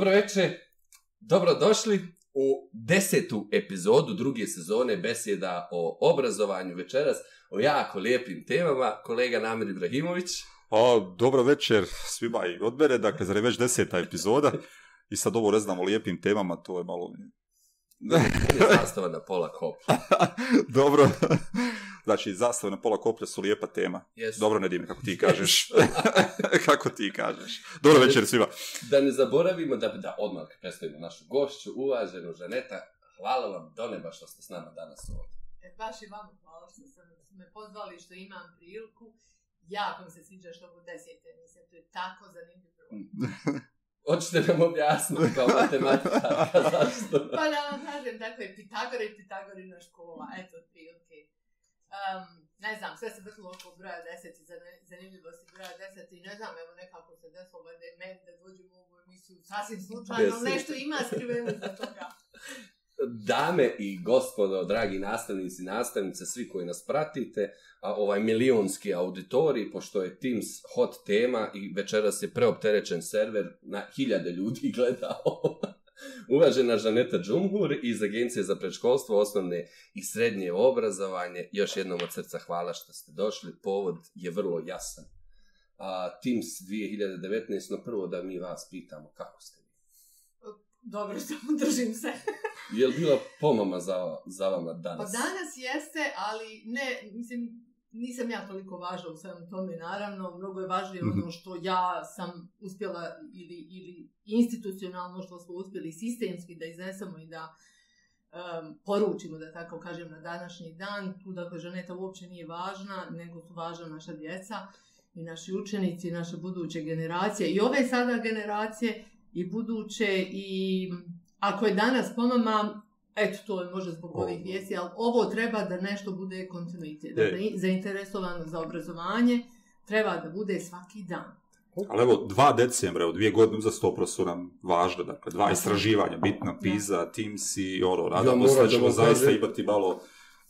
Dobro večer, dobro došli u desetu epizodu druge sezone besjeda o obrazovanju večeras o jako lijepim temama, kolega Namir Ibrahimović. A, dobro večer svima i od mene, dakle, zar je već deseta epizoda i sad ovo reznamo lijepim temama, to je malo zastava na pola koplja. Dobro. Znači, zastava na pola koplja su lijepa tema. Yes. Dobro, Nedime, kako ti kažeš. kako ti kažeš. Dobro da, večer svima. Da ne zaboravimo da, da odmah predstavimo našu gošću, uvaženu Žaneta. Hvala vam do neba što ste s nama danas ovdje. E, baš i vam hvala što ste me pozvali što imam priliku. Jako mi se sviđa što god desete. Mislim, to je tako zanimljivo. Hoćete nam objasniti kao matematika, pa zašto? pa da vam kažem, tako je Pitagora i Pitagorina škola, eto, tri, okej. Okay. Um, ne znam, sve se vrtilo oko broja deset i zanimljivo se broja deset i ne znam, evo nekako se desilo, da je meni da dođem u ovu emisiju, sasvim slučajno, nešto ima skriveno za toga. Dame i gospodo, dragi nastavnici i nastavnice, svi koji nas pratite, ovaj milionski auditorij, pošto je Teams hot tema i večeras je preopterećen server, na hiljade ljudi gledao. Uvažena Žaneta Džumhur iz Agencije za predškolstvo, osnovne i srednje obrazovanje, još jednom od srca hvala što ste došli, povod je vrlo jasan. A, Teams 2019, no prvo da mi vas pitamo kako ste vi dobro samo držim se. je li bila pomama za, za vama danas? Pa danas jeste, ali ne, mislim, nisam ja toliko važna u svemu tome, naravno, mnogo je važnije mhm. ono što ja sam uspjela ili, ili institucionalno što smo uspjeli sistemski da iznesemo i da um, poručimo, da tako kažem, na današnji dan, tu dakle ženeta uopće nije važna, nego su važna naša djeca i naši učenici, i naše buduće generacije i ove sada generacije i buduće i ako je danas pomama, eto to je možda zbog ovo. ovih vijesti, ali ovo treba da nešto bude kontinuitet, da e. zainteresovano za obrazovanje, treba da bude svaki dan. Ali evo, dva decembra, evo, dvije godine za stopro su nam važne, dakle, dva istraživanja, bitna, PISA, ja. Teams i ono, radamo ja, se da ćemo zaista imati malo... Uh,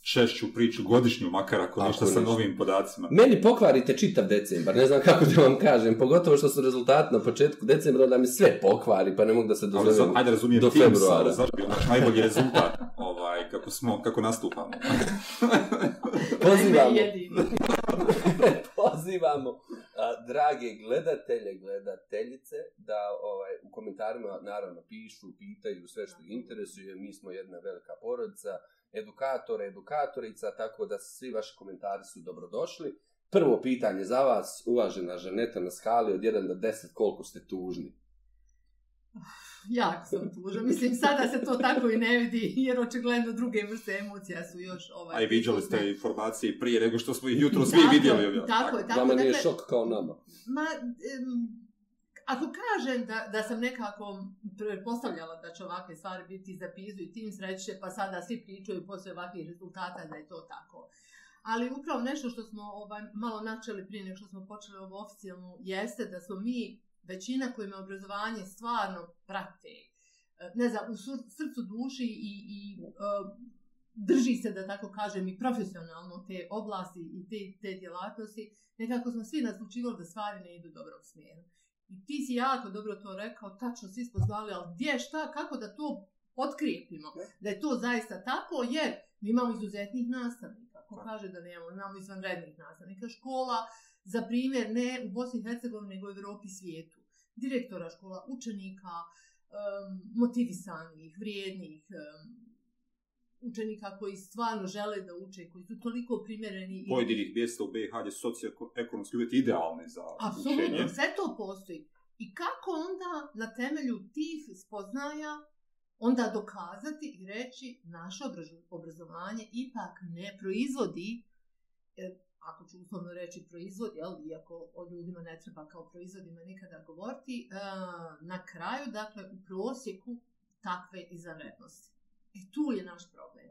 češću priču, godišnju makar, ako, ako ništa sa novim podacima. Meni pokvarite čitav decembar, ne znam kako da vam kažem, pogotovo što su rezultati na početku decembra, da mi sve pokvari, pa ne mogu da se dozovem do februara. Ajde, razumijem, do ti sam, znaš, bi naš najbolji rezultat, ovaj, kako smo, kako nastupamo. Pozivamo. Pozivamo a, drage gledatelje, gledateljice, da ovaj, u komentarima naravno pišu, pitaju sve što interesuje, mi smo jedna velika porodica, edukatora, edukatorica, tako da svi vaši komentari su dobrodošli. Prvo pitanje za vas, uvažena Žaneta, na skali od 1 do 10, koliko ste tužni? Jako sam tužna, mislim, sada se to tako i ne vidi, jer očigledno druge vrste emocija su još... Ovaj, A i vidjeli ste informacije prije nego što smo ih jutro svi vidjeli. Tako, tako, tako. Vama nije dakle, šok kao nama. Ma, um, Ako kažem da, da sam nekako postavljala da će ovakve stvari biti za pizu i tim sreće, pa sada svi pričaju posle ovakvih rezultata da je to tako. Ali upravo nešto što smo ovaj, malo načeli prije nego što smo počeli ovo oficijalno jeste da smo mi, većina kojima obrazovanje stvarno prate, eh, ne znam, u srcu duši i, i eh, drži se, da tako kažem, i profesionalno te oblasti i te, te djelatnosti, nekako smo svi naslučivali da stvari ne idu dobro u dobrom smjeru. I ti si jako dobro to rekao, tačno svi smo znali, ali gdje, šta, kako da to otkrijepimo, da je to zaista tako, jer mi imamo izuzetnih nastavnika, ko kaže da nemamo, imamo izvanrednih nastavnika, škola, za primjer, ne u Bosni i Hercegovini, nego u Evropi i svijetu, direktora škola, učenika, um, motivisanih, vrijednih, um, učenika koji stvarno žele da uče, koji su toliko primjereni. Pojedini mjesta u BiH je socioekonomski uvjet idealni za Absolutno, učenje. Absolutno, sve to postoji. I kako onda na temelju tih spoznaja onda dokazati i reći naše obrazovanje ipak ne proizvodi, e, ako ću uslovno reći proizvod, jel, iako o ljudima ne treba kao proizvodima nikada govoriti, e, na kraju, dakle, u prosjeku takve izavrednosti. E tu je naš problem.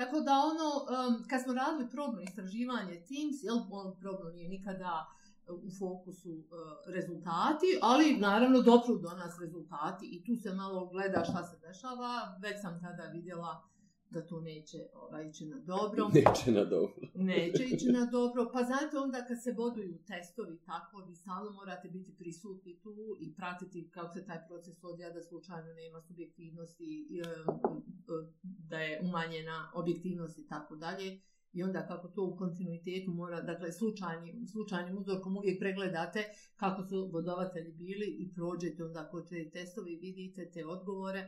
Tako da ono, um, kad smo radili probno istraživanje Teams, jel, ono probno nije nikada e, u fokusu uh, rezultati, ali naravno dopru do nas rezultati i tu se malo gleda šta se dešava. Već sam tada vidjela uh, da to neće ovaj, ići na dobro. Neće na dobro. neće ići na dobro. Pa znate, onda kad se boduju testovi tako, vi stalno morate biti prisutni tu i pratiti kako se taj proces odvija da slučajno nema subjektivnosti, e, da je umanjena objektivnost i tako dalje. I onda kako to u kontinuitetu mora, dakle, slučajni, slučajnim uzorkom uvijek pregledate kako su vodovatelji bili i prođete onda kod te testovi, vidite te odgovore.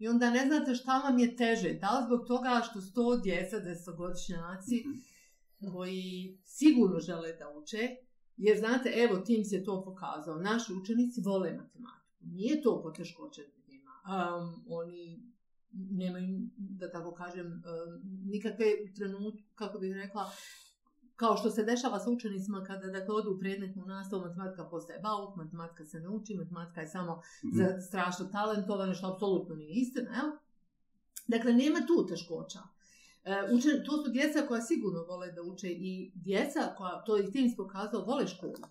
I onda ne znate šta vam je teže, da li zbog toga što sto djeca, desetogodišnjaci, mhm. koji sigurno žele da uče, jer znate, evo, tim se to pokazao, naši učenici vole matematiku, nije to poteškoće da nema. Um, oni nemaju, da tako kažem, um, nikakve trenutke, kako bih rekla, kao što se dešava sa učenicima kada dakle, odu u predmetnu nastavu, matematika postaje bauk, matematika se ne uči, matematika je samo mhm. za strašno talentovane, što apsolutno nije istina, jel? Dakle, nema tu teškoća. E, učen, to su djeca koja sigurno vole da uče i djeca koja, to je tim pokazao, vole školu,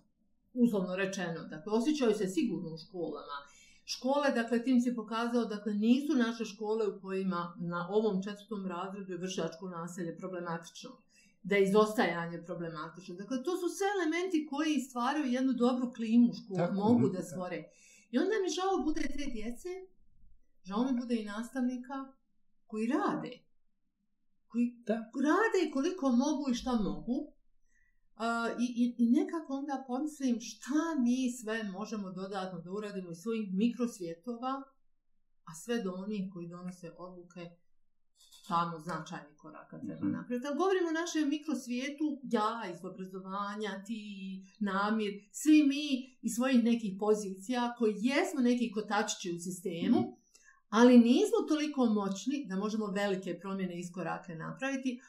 uslovno rečeno. Dakle, osjećaju se sigurno u školama. Škole, dakle, tim si pokazao, dakle, nisu naše škole u kojima na ovom četvrtom razredu je vršačko naselje problematično da je izostajanje problematično. Dakle, to su sve elementi koji stvaraju jednu dobru klimu školu, tako, mogu mhm, da stvore. I onda mi žao bude te djece, žao mi bude i nastavnika koji rade. Koji tako. rade koliko mogu i šta mogu. Uh, i, i, I nekako onda pomislim šta mi sve možemo dodatno da uradimo iz svojih mikrosvjetova, a sve do onih koji donose odluke uh, stvarno značajni korak kad treba mhm. napraviti. Ali govorimo o našem mikrosvijetu, ja iz obrazovanja, ti, namir, svi mi iz svojih nekih pozicija koji jesmo neki kotačići u sistemu, mhm. ali nismo toliko moćni da možemo velike promjene i iskorake napraviti,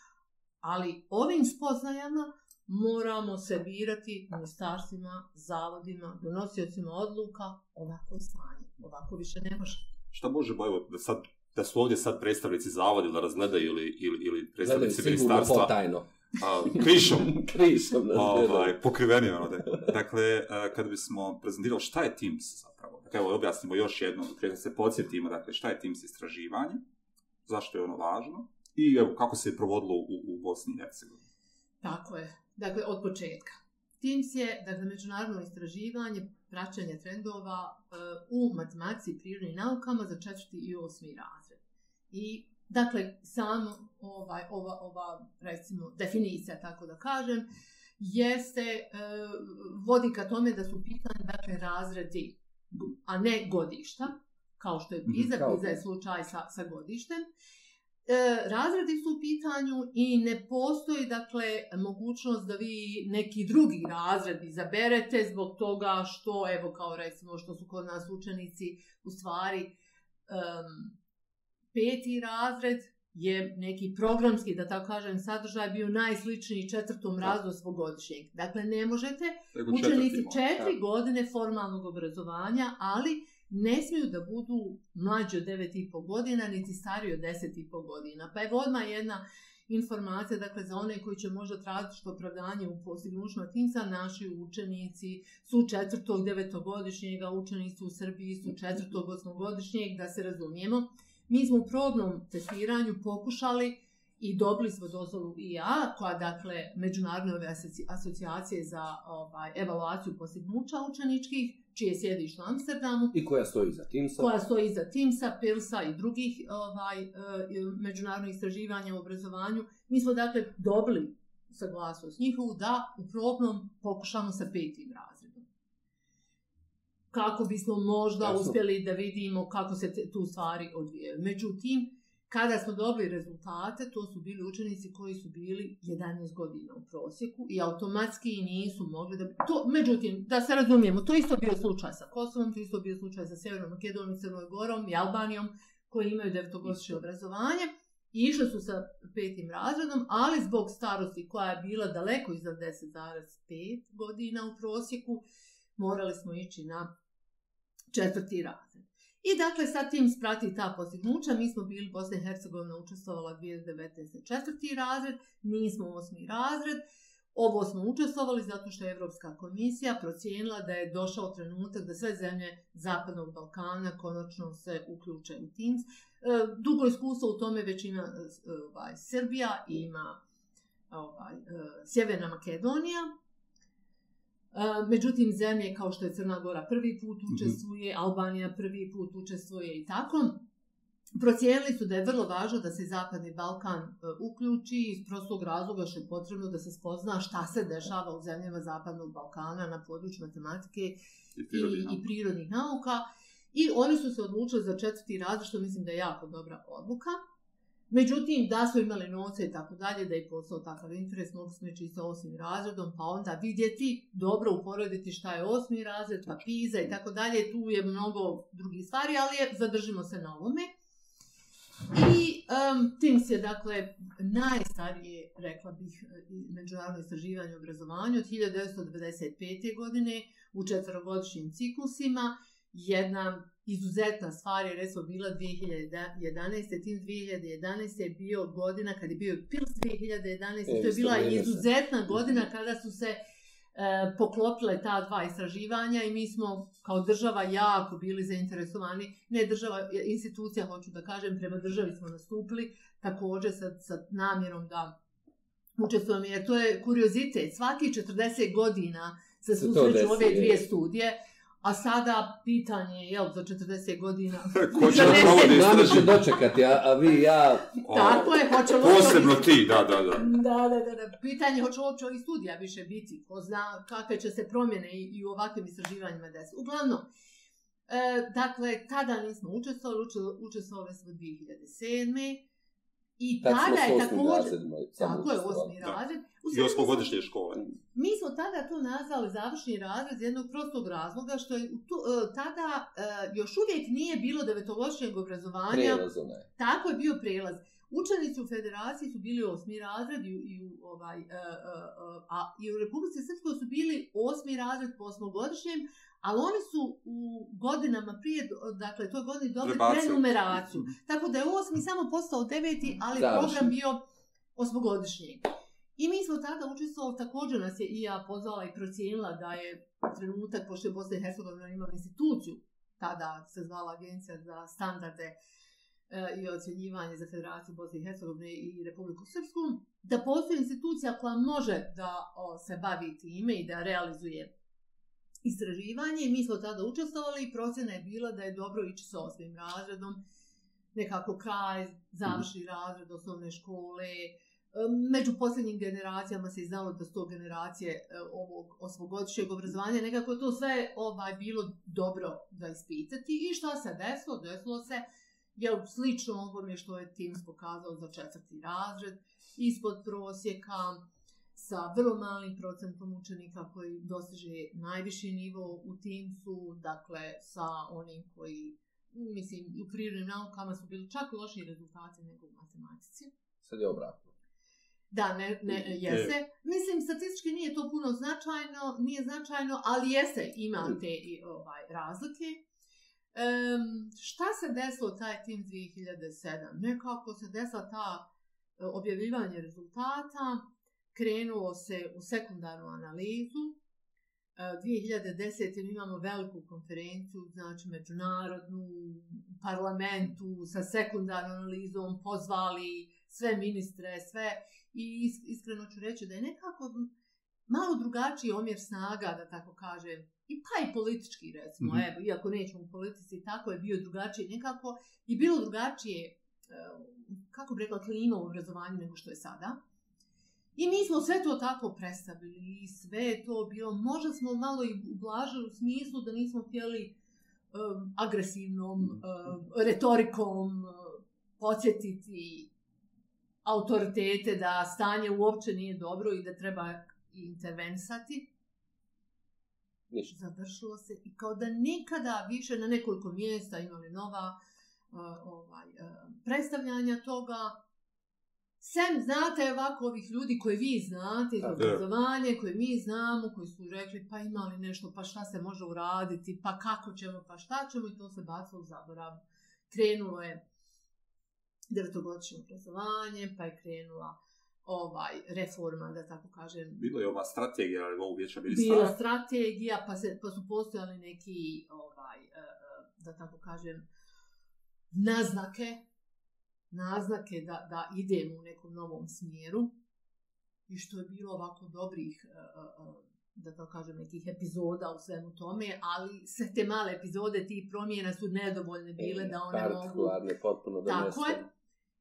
ali ovim spoznajama moramo se birati ministarstvima, zavodima, donosiocima odluka ovako stanje. Ovako više ne može. Šta može, evo, sad da su ovdje sad predstavnici zavoda ili razgledaju ili, ili, ili predstavnici ministarstva. tajno. A, krišom. krišom nas ovaj, pokriveni, ono, da. Dakle, kad bismo prezentirali šta je Teams zapravo. Dakle, evo, objasnimo još jedno, da se podsjetimo, dakle, šta je Teams istraživanje, zašto je ono važno i evo, kako se je provodilo u, u Bosni i Hercegovini. Tako je. Dakle, od početka. Teams je, dakle, međunarodno istraživanje, praćanje trendova uh, u matematici i prirodnim naukama za četvrti i osmi razred. I dakle, samo ovaj, ova, ova, recimo, definicija, tako da kažem, jeste, e, vodi ka tome da su pitanje, dakle, razredi, a ne godišta, kao što je PISA, mm, PISA je slučaj sa, sa godištem, e, razredi su u pitanju i ne postoji, dakle, mogućnost da vi neki drugi razred izaberete zbog toga što, evo, kao recimo, što su kod nas učenici, u stvari, um, peti razred je neki programski, da tako kažem, sadržaj bio najsličniji četvrtom razredu svog godišnjeg. Dakle, ne možete učeniti četiri ja. godine formalnog obrazovanja, ali ne smiju da budu mlađi od 9,5 godina, niti stariji od 10,5 godina. Pa evo odmah jedna informacija, dakle, za one koji će možda tražiti što opravdanje u posljednjušnjima timca, naši učenici su četvrtog devetogodišnjega, učenici u Srbiji su četvrtog osmogodišnjeg, da se razumijemo. Mi smo u probnom testiranju pokušali i dobili smo dozvolu IA, koja dakle međunarodne ove asocijacije za ovaj, evaluaciju postignuća učeničkih, čije sjediš u Amsterdamu. I koja stoji za Timsa. Koja stoji za Timsa, Pilsa i drugih ovaj, e, međunarodnih istraživanja u obrazovanju. Mi smo dakle dobili saglasnost njihovu da u probnom pokušamo sa petim razlijem kako bismo možda Jasno. uspjeli da vidimo kako se te, tu stvari odvijaju. Međutim, kada smo dobili rezultate, to su bili učenici koji su bili 11 godina u prosjeku i automatski nisu mogli da... To, međutim, da se razumijemo, to isto bio slučaj sa Kosovom, to isto bio slučaj sa Severnom Makedonijom, Crnoj Gorom i Albanijom, koji imaju devetogosti obrazovanje. Išli su sa petim razredom, ali zbog starosti koja je bila daleko iznad 10,5 godina u prosjeku, uh, morali smo ići na četvrti razred. I dakle, sa tim sprati ta postignuća, mi smo bili Bosne i Hercegovine učestvovala 2019. četvrti razred, nismo osmi razred, ovo smo učestvovali zato što je Evropska komisija procijenila da je došao trenutak da sve zemlje Zapadnog Balkana konačno se uključe u TIMS. E, dugo iskustvo u tome već e, ovaj, ima ovaj, Srbija, ima ovaj, Sjeverna Makedonija, E, međutim, zemlje kao što je Crna Gora prvi put mhm. učestvuje, mm -hmm. Albanija prvi put učestvuje i tako. Procijenili su da je vrlo važno da se Zapadni Balkan e, uključi iz prostog razloga što je potrebno da se spozna šta se dešava u zemljama Zapadnog Balkana na području matematike i, i, i prirodnih nauka. I oni su se odlučili za četvrti razred, što mislim da je jako dobra odluka. Međutim, da su imali noce i tako dalje, da je postao takav interes, mogu smo ići sa osmim razredom, pa onda vidjeti, dobro uporediti šta je osmi razred, pa piza i tako dalje, tu je mnogo drugih stvari, ali je, zadržimo se na ovome. I um, TIMS je, dakle, najstarije, rekla bih, e, međunarodno istraživanje obrazovanja od 1995. godine u četvrogodišnjim ciklusima jedna izuzetna stvar je recimo bila 2011. Tim 2011. je bio godina kada je bio PILS 2011. E, to je bila izuzetna se. Mhm. godina kada su se e, poklopile ta dva istraživanja i mi smo kao država jako bili zainteresovani. Ne država, institucija hoću da kažem, prema državi smo nastupili također sa, sa namjerom da učestvujemo. Jer to je kuriozitet. Svaki 40 godina se susreću ove dvije studije. Je. A sada pitanje je, jel, za 40 godina? Ko će da provodi istraži? će dočekati, a, a vi, ja... O, Tako je, hoće li... Posebno ti, da, da, da. Da, da, da, da. Pitanje je, hoće li uopće ovih studija više biti? Ko zna kakve će se promjene i, i u ovakvim istraživanjima desiti? Uglavnom, e, dakle, tada nismo učestvovali, učestvovali smo 2007. I tada tako smo je također... Razred, tako je, osmi razred. I osmogodišnje škole. Mi smo tada to nazvali završni razred iz jednog prostog razloga, što je tu, e, tada e, još uvijek nije bilo devetološnjeg obrazovanja. Prelazone. Tako je bio prelaz. Učenici u federaciji su bili osmi razred i u, i u, ovaj, a, a, a, a, i u Republike Srpskoj su bili osmi razred po osmogodišnjem, Ali oni su u godinama prije, dakle, to godini dobili prenumeraciju. Mhm. Tako da je osmi samo postao deveti, ali Završi. program bio osmogodišnji. I mi smo tada učestvovali, također nas je i ja pozvala i procijenila da je trenutak, pošto je Bosna i Hercegovina imala instituciju, tada se zvala Agencija za standarde e, i ocjenjivanje za Federaciju Bosne i Hercegovine i Republiku Srpsku, da postoji institucija koja može da o, se bavi time i da realizuje istraživanje, mi smo tada učestvovali i procjena je bila da je dobro ići sa osmim razredom, nekako kraj, završi mhm. razred osnovne škole, među posljednjim generacijama se znalo da sto generacije e, ovog osmogodišnjeg obrazovanja, nekako je to sve ovaj, bilo dobro da ispitati i šta se desilo, desilo se, je slično ovome što je Tims pokazao za četvrti razred, ispod prosjeka, sa vrlo malim procentom učenika koji dosiže najviši nivo u timsu, dakle sa onim koji, mislim, u prirodnim naukama su bili čak loši rezultati nego u matematici. Sad je obratno. Da, ne, ne, jeste. Mislim, statistički nije to puno značajno, nije značajno, ali jeste, ima mm. te ovaj, razlike. Um, šta se desilo taj tim 2007? Nekako se desila ta e, objavljivanje rezultata, krenulo se u sekundarnu analizu. 2010. E, imamo veliku konferenciju, znači međunarodnu parlamentu sa sekundarnom analizom, pozvali sve ministre, sve. I iskreno ću reći da je nekako malo drugačiji omjer snaga, da tako kažem, i pa i politički recimo, mm -hmm. evo, iako nećemo u politici, tako je bio drugačiji nekako i bilo drugačije, e, kako bi rekla, klima u obrazovanju nego što je sada. I mi smo sve to tako predstavili i sve je to bilo, možda smo malo i ublažili u smislu da nismo htjeli um, agresivnom mm. um, retorikom um, podsjetiti autoritete da stanje uopće nije dobro i da treba intervensati. Ništa. Završilo se i kao da nikada više na nekoliko mjesta imali nova uh, ovaj, uh, predstavljanja toga, Sem, znate, ovako, ovih ljudi koje vi znate iz obrazovanja, koje mi znamo, koji su rekli, pa imali nešto, pa šta se može uraditi, pa kako ćemo, pa šta ćemo, i to se bacilo u zaborav. Krenulo je devetogodišnje obrazovanje, pa je krenula ovaj reforma, da tako kažem. Bila je ova strategija, ali ovog vječa bili Bila stara. strategija, pa, se, pa su postojali neki, ovaj, eh, eh, da tako kažem, naznake naznake da, da idemo u nekom novom smjeru i što je bilo ovako dobrih, e, e, e, da to kažem, nekih epizoda u svemu tome, ali sve te male epizode, ti promjena su nedovoljne bile e, da one mogu... potpuno Tako je,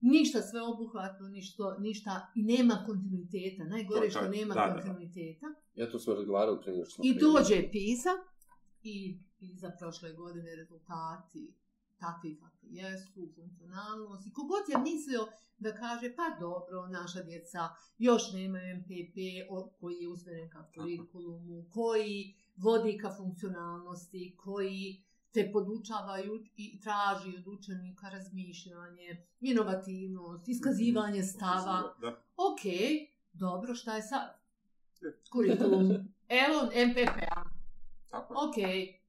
ništa sve obuhvatno, ništa, ništa i nema kontinuiteta, najgore to, što kaj, nema da, kontinuiteta. Da, da. Ja to sam razgovarao prije I dođe Pisa i Pisa prošle godine rezultati takvi kakvi jesu, funkcionalnost. I kogod je mislio da kaže, pa dobro, naša djeca još nema MPP koji je usmeren ka kurikulumu, koji vodi ka funkcionalnosti, koji te podučavaju i traži od učenika razmišljanje, inovativnost, iskazivanje mhm. stava. Ok, dobro, šta je sad? Kurikulum. Evo MPP-a. Ok,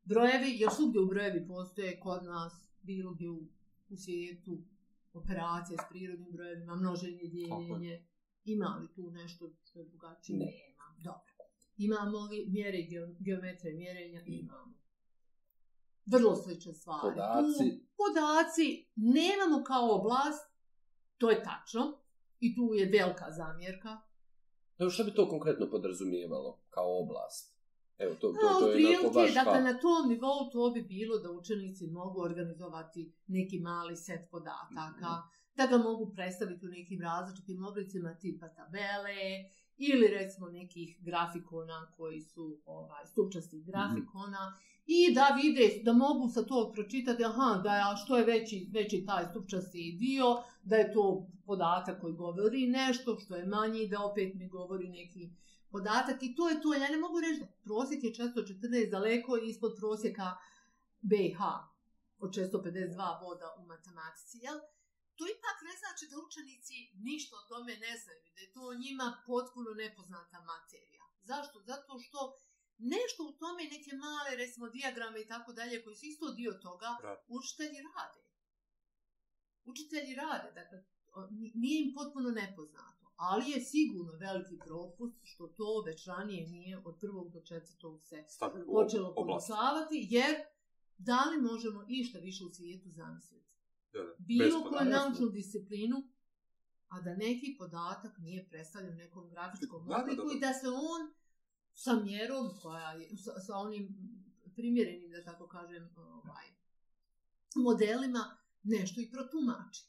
brojevi, još su gdje u brojevi postoje kod nas, bilo gdje u, u svijetu, operacije s prirodnim brojevima, množenje, dijeljenje, ima li tu nešto što je drugačije? Nema. Dobro. Imamo li mjere geometre mjerenja? Imamo. Vrlo slične stvari. Podaci. U, podaci nemamo kao oblast, to je tačno, i tu je velika zamjerka. Što bi to konkretno podrazumijevalo kao oblast? Evo, to, to, to, to je prilike, baš, dakle, pa... na tom nivou to bi bilo da učenici mogu organizovati neki mali set podataka, mm -hmm. da ga mogu predstaviti u nekim različitim oblicima tipa tabele ili recimo nekih grafikona koji su ovaj, stupčasti mhm. grafikona mm -hmm. i da vide, da mogu sa tog pročitati, aha, da je, što je veći, veći taj stupčasti dio, da je to podatak koji govori nešto, što je manji, da opet mi govori neki podatak i to je to. Ja ne mogu reći da prosjek je 414 daleko ispod prosjeka BiH od 652 voda u matematici, jel? To ipak ne znači da učenici ništa o tome ne znaju, da je to njima potpuno nepoznata materija. Zašto? Zato što nešto u tome, neke male, recimo, diagrame i tako dalje, koji su isto dio toga, Rad. učitelji rade. Učitelji rade, dakle, nije im potpuno nepoznato ali je sigurno veliki propust što to već ranije nije od prvog do četvrtog se Stak, počelo podoslavati, jer da li možemo išta više u svijetu zamisliti? Da, da. Bilo koju naučnu disciplinu, a da neki podatak nije predstavljen nekom grafičkom obliku i da se on sa mjerom koja je, sa, sa onim primjerenim, da tako kažem, ovaj, modelima nešto i protumači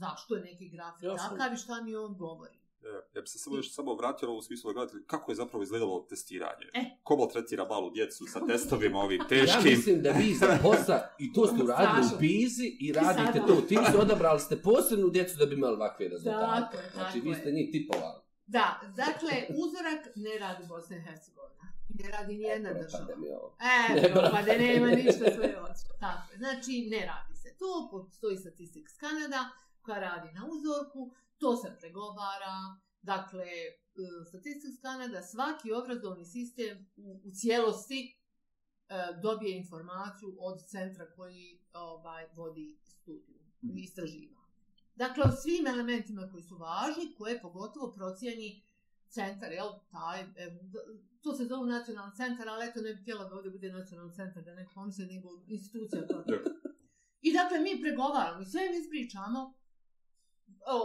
zašto je neki grafik ja sam... takav i šta mi on govori. Ja, e, ja bi se samo još samo vratio u smislu da kako je zapravo izgledalo testiranje. E. Kobol tretira malu djecu sa testovima ovim teškim. Ja mislim da vi za posa i to ste uradili u Bizi i radite to. Ti ste odabrali ste posebnu djecu da bi imali ovakve rezultate. Dakle, znači dakle. vi ste njih tipovali. Da, dakle, uzorak ne radi Bosna i Hercegovina. Ne radi nijedna e, država. E, ne pa da ne nema ništa svoje oči. Tako, znači, ne radi se to. Postoji statistik s Kanada koja radi na uzorku, to se pregovara. Dakle, e, statistika Kanada, svaki obrazovni sistem u, u cijelosti e, dobije informaciju od centra koji ovaj, vodi studiju mhm. i istraživa. Dakle, o svim elementima koji su važni, koje pogotovo procijeni centar, jel, taj, e, to se zove nacionalni centar, ali eto, ne bih htjela da ovdje bude nacionalni centar, da neko vam se nego institucija. Tako. I dakle, mi pregovaramo i sve im ispričamo, o,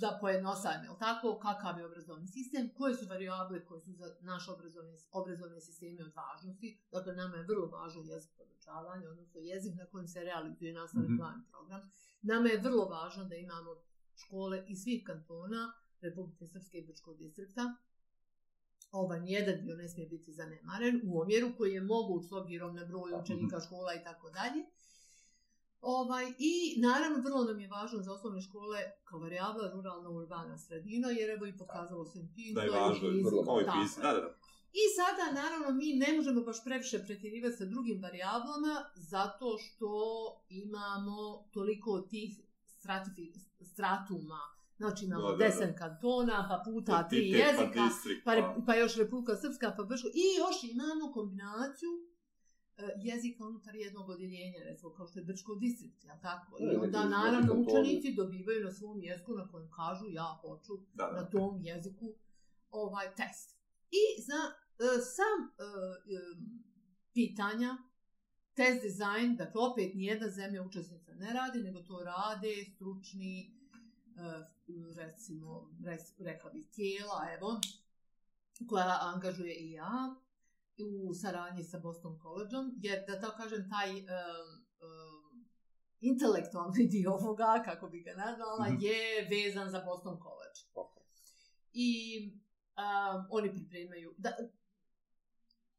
da pojednostavim, je tako, kakav je obrazovni sistem, koje su variable koje su za naš obrazovni, obrazovni sistemi od važnosti, dakle nama je vrlo važan jezik podučavanja, odnosno jezik na kojem se realizuje nastavni mm -hmm. plan program. Nama je vrlo važno da imamo škole iz svih kantona Republike Srpske i Brčkog distrikta, ovaj nijedan dio ne smije biti zanemaren u omjeru koji je moguć s obzirom na broj učenika škola i tako dalje. Ovaj, I naravno, vrlo nam je važno za osnovne škole kao varijabla ruralna urbana sredina, jer evo i pokazalo se im pisa. Da je važno, i vrlo, kao i pisa, da, da, da. I sada, naravno, mi ne možemo baš previše pretjerivati sa drugim varijablama, zato što imamo toliko tih stratifi, stratuma, znači imamo no, deset kantona, pa puta tri pa jezika, pa, pa, pa, još Republika Srpska, pa Brško, i još imamo kombinaciju E, jezika unutar jednog odjeljenja, recimo kao što je Brčko distrikt, jel tako? I onda naravno učenici dobivaju na svom jeziku na kojem kažu ja hoću da, da. na tom jeziku ovaj test. I za uh, e, sam uh, um, pitanja, test design, dakle opet nijedna zemlja učesnica ne radi, nego to rade stručni, uh, recimo, res, rekla bih, tijela, evo, koja angažuje i ja, u saradnji sa Boston College-om, jer da tako kažem, taj um, um, intelektualni dio ovoga, kako bi ga nazvala, mm -hmm. je vezan za Boston College. Okay. I um, oni pripremaju, da,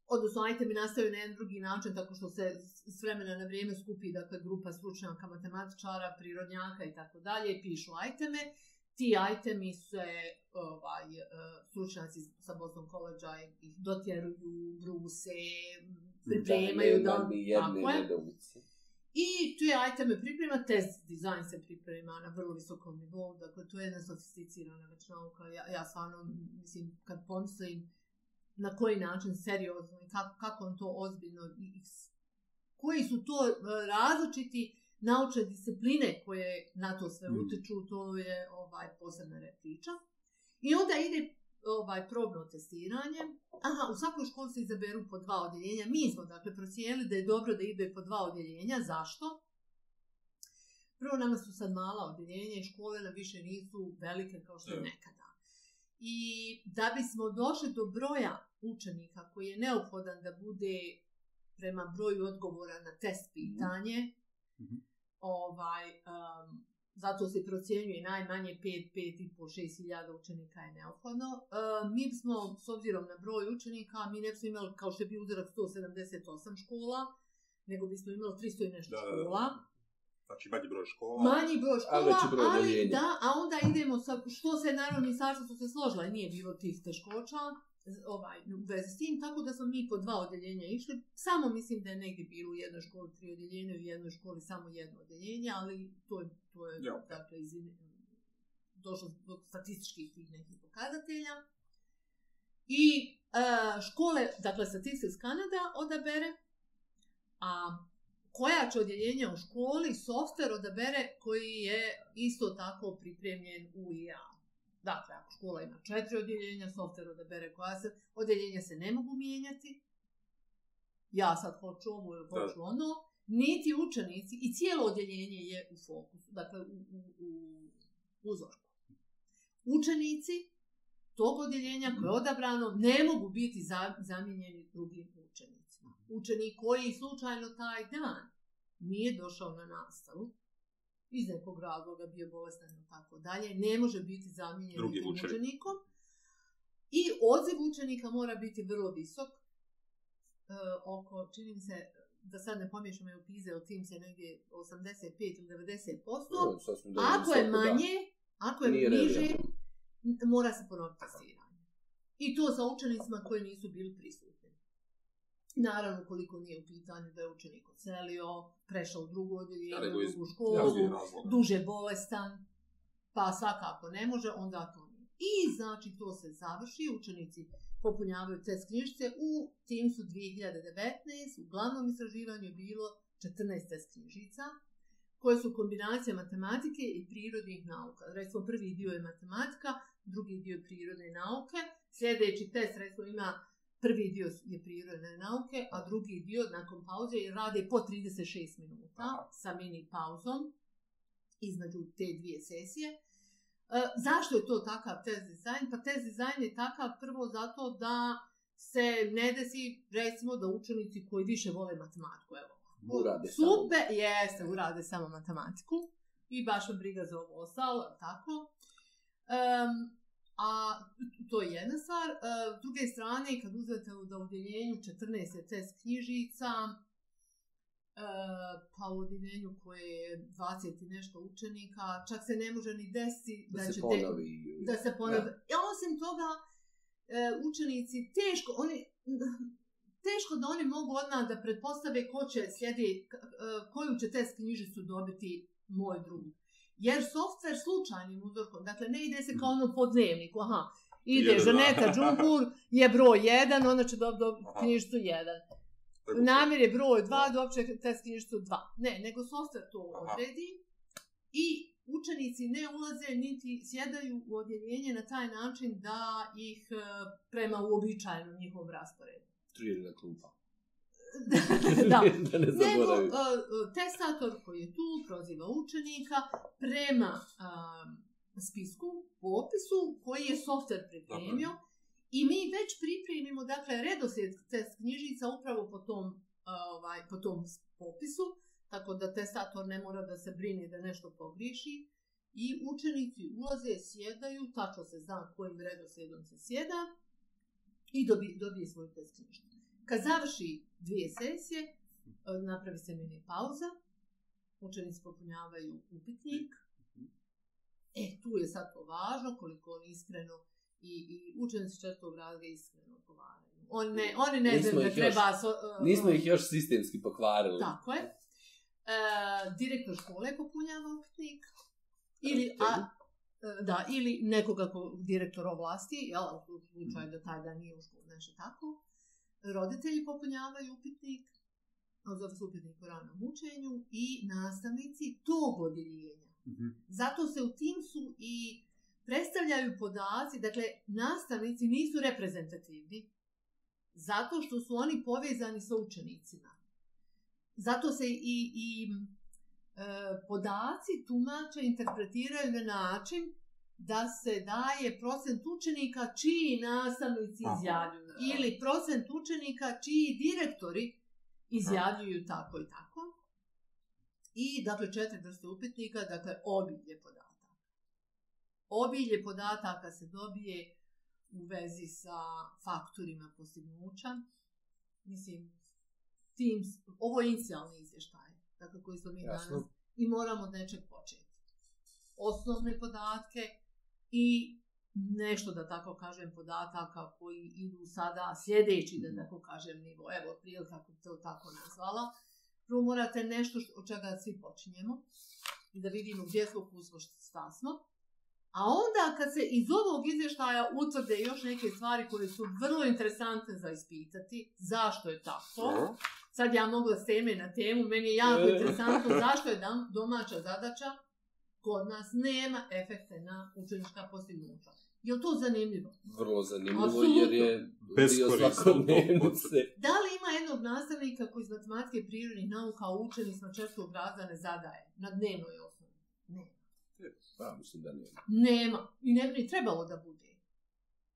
odnosno, ajte mi nastaju na jedan drugi način, tako što se s vremena na vrijeme skupi, dakle, grupa slučajaka matematičara, prirodnjaka i tako dalje, pišu ajteme, uh, ti itemi se ovaj e, stručnjaci sa Boston College-a ih dotjeruju, bruse, pripremaju da, da ni tako je. I tu je iteme priprema, test dizajn se priprema na vrlo visokom nivou, dakle to je jedna sofisticirana već nauka. Ja, ja stvarno, mislim, kad pomislim na koji način seriozno i kako, kako on to ozbiljno, koji su to e, različiti uh, naučne discipline koje na to sve mm. utiču, to je ovaj posebna priča. I onda ide ovaj probno testiranje. Aha, u svakoj školi se izaberu po dva odjeljenja. Mi smo dakle procijeli da je dobro da ide po dva odjeljenja. Zašto? Prvo, nama su sad mala odjeljenja i škole na više nisu velike kao što je nekada. I da bismo došli do broja učenika koji je neophodan da bude prema broju odgovora na test pitanje, -hmm. ovaj, um, zato se procjenjuje najmanje 5, 5,5, 6 hiljada učenika je neophodno. Uh, mi smo, s obzirom na broj učenika, mi ne bismo imali, kao što je bio uzorak, 178 škola, nego bismo imali 300 i nešto da, škola. Da, da. Znači manji broj škola. Manji broj škola, ali, veći broj ali da, a onda idemo sa, što se naravno i sašto su se složila, nije bilo tih teškoća, ovaj, u vezi s tim, tako da smo mi po dva odjeljenja išli. Samo mislim da je negdje bilo u jednoj školi tri odjeljenja, u jednoj školi samo jedno odjeljenje, ali to je, to je jo. dakle, iz, došlo do statističkih tih nekih pokazatelja. I e, škole, dakle, statistika iz Kanada odabere, a koja će odjeljenja u školi, softver odabere koji je isto tako pripremljen u IA. Dakle, ako škola ima četiri odjeljenja, softver odabere koja se, odjeljenja se ne mogu mijenjati. Ja sad hoću ovo ili hoću ono. Niti učenici i cijelo odjeljenje je u fokusu, dakle u, u, u uzorku. Učenici tog odjeljenja koje je odabrano ne mogu biti za, zamijenjeni drugim učenicima. Učenik koji slučajno taj dan nije došao na nastavu, iz nekog razloga bio bolestan i tako dalje, ne može biti zamijenjen drugim učenikom. I odziv učenika mora biti vrlo visok, e, oko, čini mi se, da sad ne pomiješamo u pize, u tim se negdje 85 ili 90 posto, ako je manje, da. ako je Nije niže, mora se ponoviti testiranje. I to sa učenicima koji nisu bili prisutni. Naravno, koliko nije u pitanju da je učenik ocelio, prešao u drugu odjelje, u drugu školu, duže bolestan, pa svakako ne može, onda to nije. I znači to se završi, učenici popunjavaju test knjižice, u tim su 2019, u glavnom istraživanju je bilo 14 test knjižica, koje su kombinacija matematike i prirodnih nauka. Recimo, prvi dio je matematika, drugi dio je prirodne nauke, sljedeći test, recimo, ima prvi dio je prirodne nauke, a drugi dio nakon pauze rade po 36 minuta Aha. sa mini pauzom između te dvije sesije. E, zašto je to takav test dizajn? Pa test dizajn je takav prvo zato da se ne desi, recimo, da učenici koji više vole matematiku, evo. Urade Super, samo. jeste, urade samo matematiku. I baš vam briga za ovo ostalo, tako. Um, A to je jedna stvar. E, s druge strane, kad uzete u odjeljenju 14 test knjižica, e, pa u odjeljenju koje je 20 i nešto učenika, čak se ne može ni desiti da, da, će se ponovi. Te, da se ponovi. Ja. Ja, e, osim toga, učenici teško, oni, teško da oni mogu odmah da pretpostave ko će slijedi, koju će test knjižicu dobiti moj drug. Uh, jer software slučajnim uzorkom, dakle ne ide se kao mhm. ono podnevnik, aha, ide jedan, Žaneta Džumpur je broj 1, ona će dobiti do, do knjištu 1. Namjer je broj 2, dobiće test knjištu 2. Ne, nego software to odredi i učenici ne ulaze niti sjedaju u odjeljenje na taj način da ih eh, prema uobičajnom njihovom rasporedu. Tri jedna klupa. da, da ne nego uh, testator koji je tu proziva učenika prema uh, spisku, popisu koji je softver pripremio i mi već pripremimo dakle redosljed test knjižica upravo po tom, uh, ovaj, po tom popisu, tako da testator ne mora da se brine da nešto pogriši i učenici ulaze, sjedaju, tačno se zna kojim redosljedom se sjeda i dobije dobi svoj test knjižica kad završi dvije sesije, e, napravi se mini pauza, učenici popunjavaju upitnik, e, tu je sad to važno koliko on iskreno i, i učenici četvog razga iskreno odgovaraju. On ne, oni ne znaju da treba... Još, so, uh, nismo ih još sistemski pokvarili. Tako je. Uh, direktor škole popunjava upitnik, ili, a, da, ili nekoga ko direktor ovlasti, jel, u slučaju da taj dan nije u školu, nešto tako. Uh, roditelji popunjavaju upitnik, zato su upitnik u ranom učenju, i nastavnici tog odjeljenja. Mm -hmm. Zato se u tim su i predstavljaju podaci, dakle, nastavnici nisu reprezentativni, zato što su oni povezani sa učenicima. Zato se i, i e, podaci tumače, interpretiraju na način da se daje procent učenika čiji nastavnici izjavljuju Aha. ili procent učenika čiji direktori izjavljuju Aha. tako i tako. I dakle četiri vrste upitnika, dakle obilje podataka. Obilje podataka se dobije u vezi sa faktorima postignuća. Mislim, tim, ovo je inicijalni izvještaj, dakle koji smo mi Jasno. danas i moramo od nečeg početi. Osnovne podatke, i nešto da tako kažem podataka koji idu sada sljedeći da mhm. tako kažem nivo, evo prije kako bi to tako nazvala, prvo morate nešto od čega svi počinjemo i da vidimo gdje smo, kusmo, stasmo. A onda kad se iz ovog izvještaja utvrde još neke stvari koje su vrlo interesantne za ispitati, zašto je tako, sad ja mogla s teme na temu, meni je jako e. interesantno zašto je domaća zadača kod nas nema efekte na učenička postignuća. Je li to zanimljivo? Vrlo zanimljivo, Absolutno. jer je Bez bio zakonjenice. Da li ima jednog nastavnika koji iz matematike prirodnih nauka uče ni smačarstvo obraza ne zadaje na dnevnoj osnovi? Ne. Pa, mislim da nema. Nema. I ne bi trebalo da bude.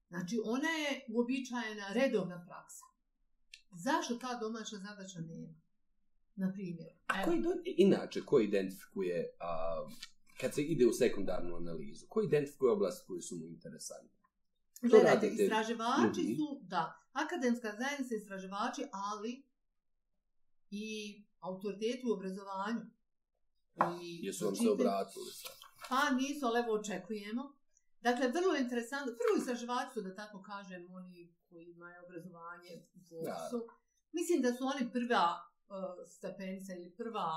Znači, ona je uobičajena redovna praksa. Zašto ta domaća zadaća nema? Na primjer. Evo. A koji do... Inače, ko identifikuje... A... Uh kad se ide u sekundarnu analizu, koji identifikuje oblasti koje su mu interesantne? Gledajte, radite... istraživači su, da, akademska zajednica istraživači, ali i autoriteti u obrazovanju. I Jesu vam se obratili sad? Pa nisu, ali evo očekujemo. Dakle, vrlo interesantno, prvo istraživači su, da tako kažem, oni koji imaju obrazovanje u Mislim da su oni prva uh, e, stepenica ili prva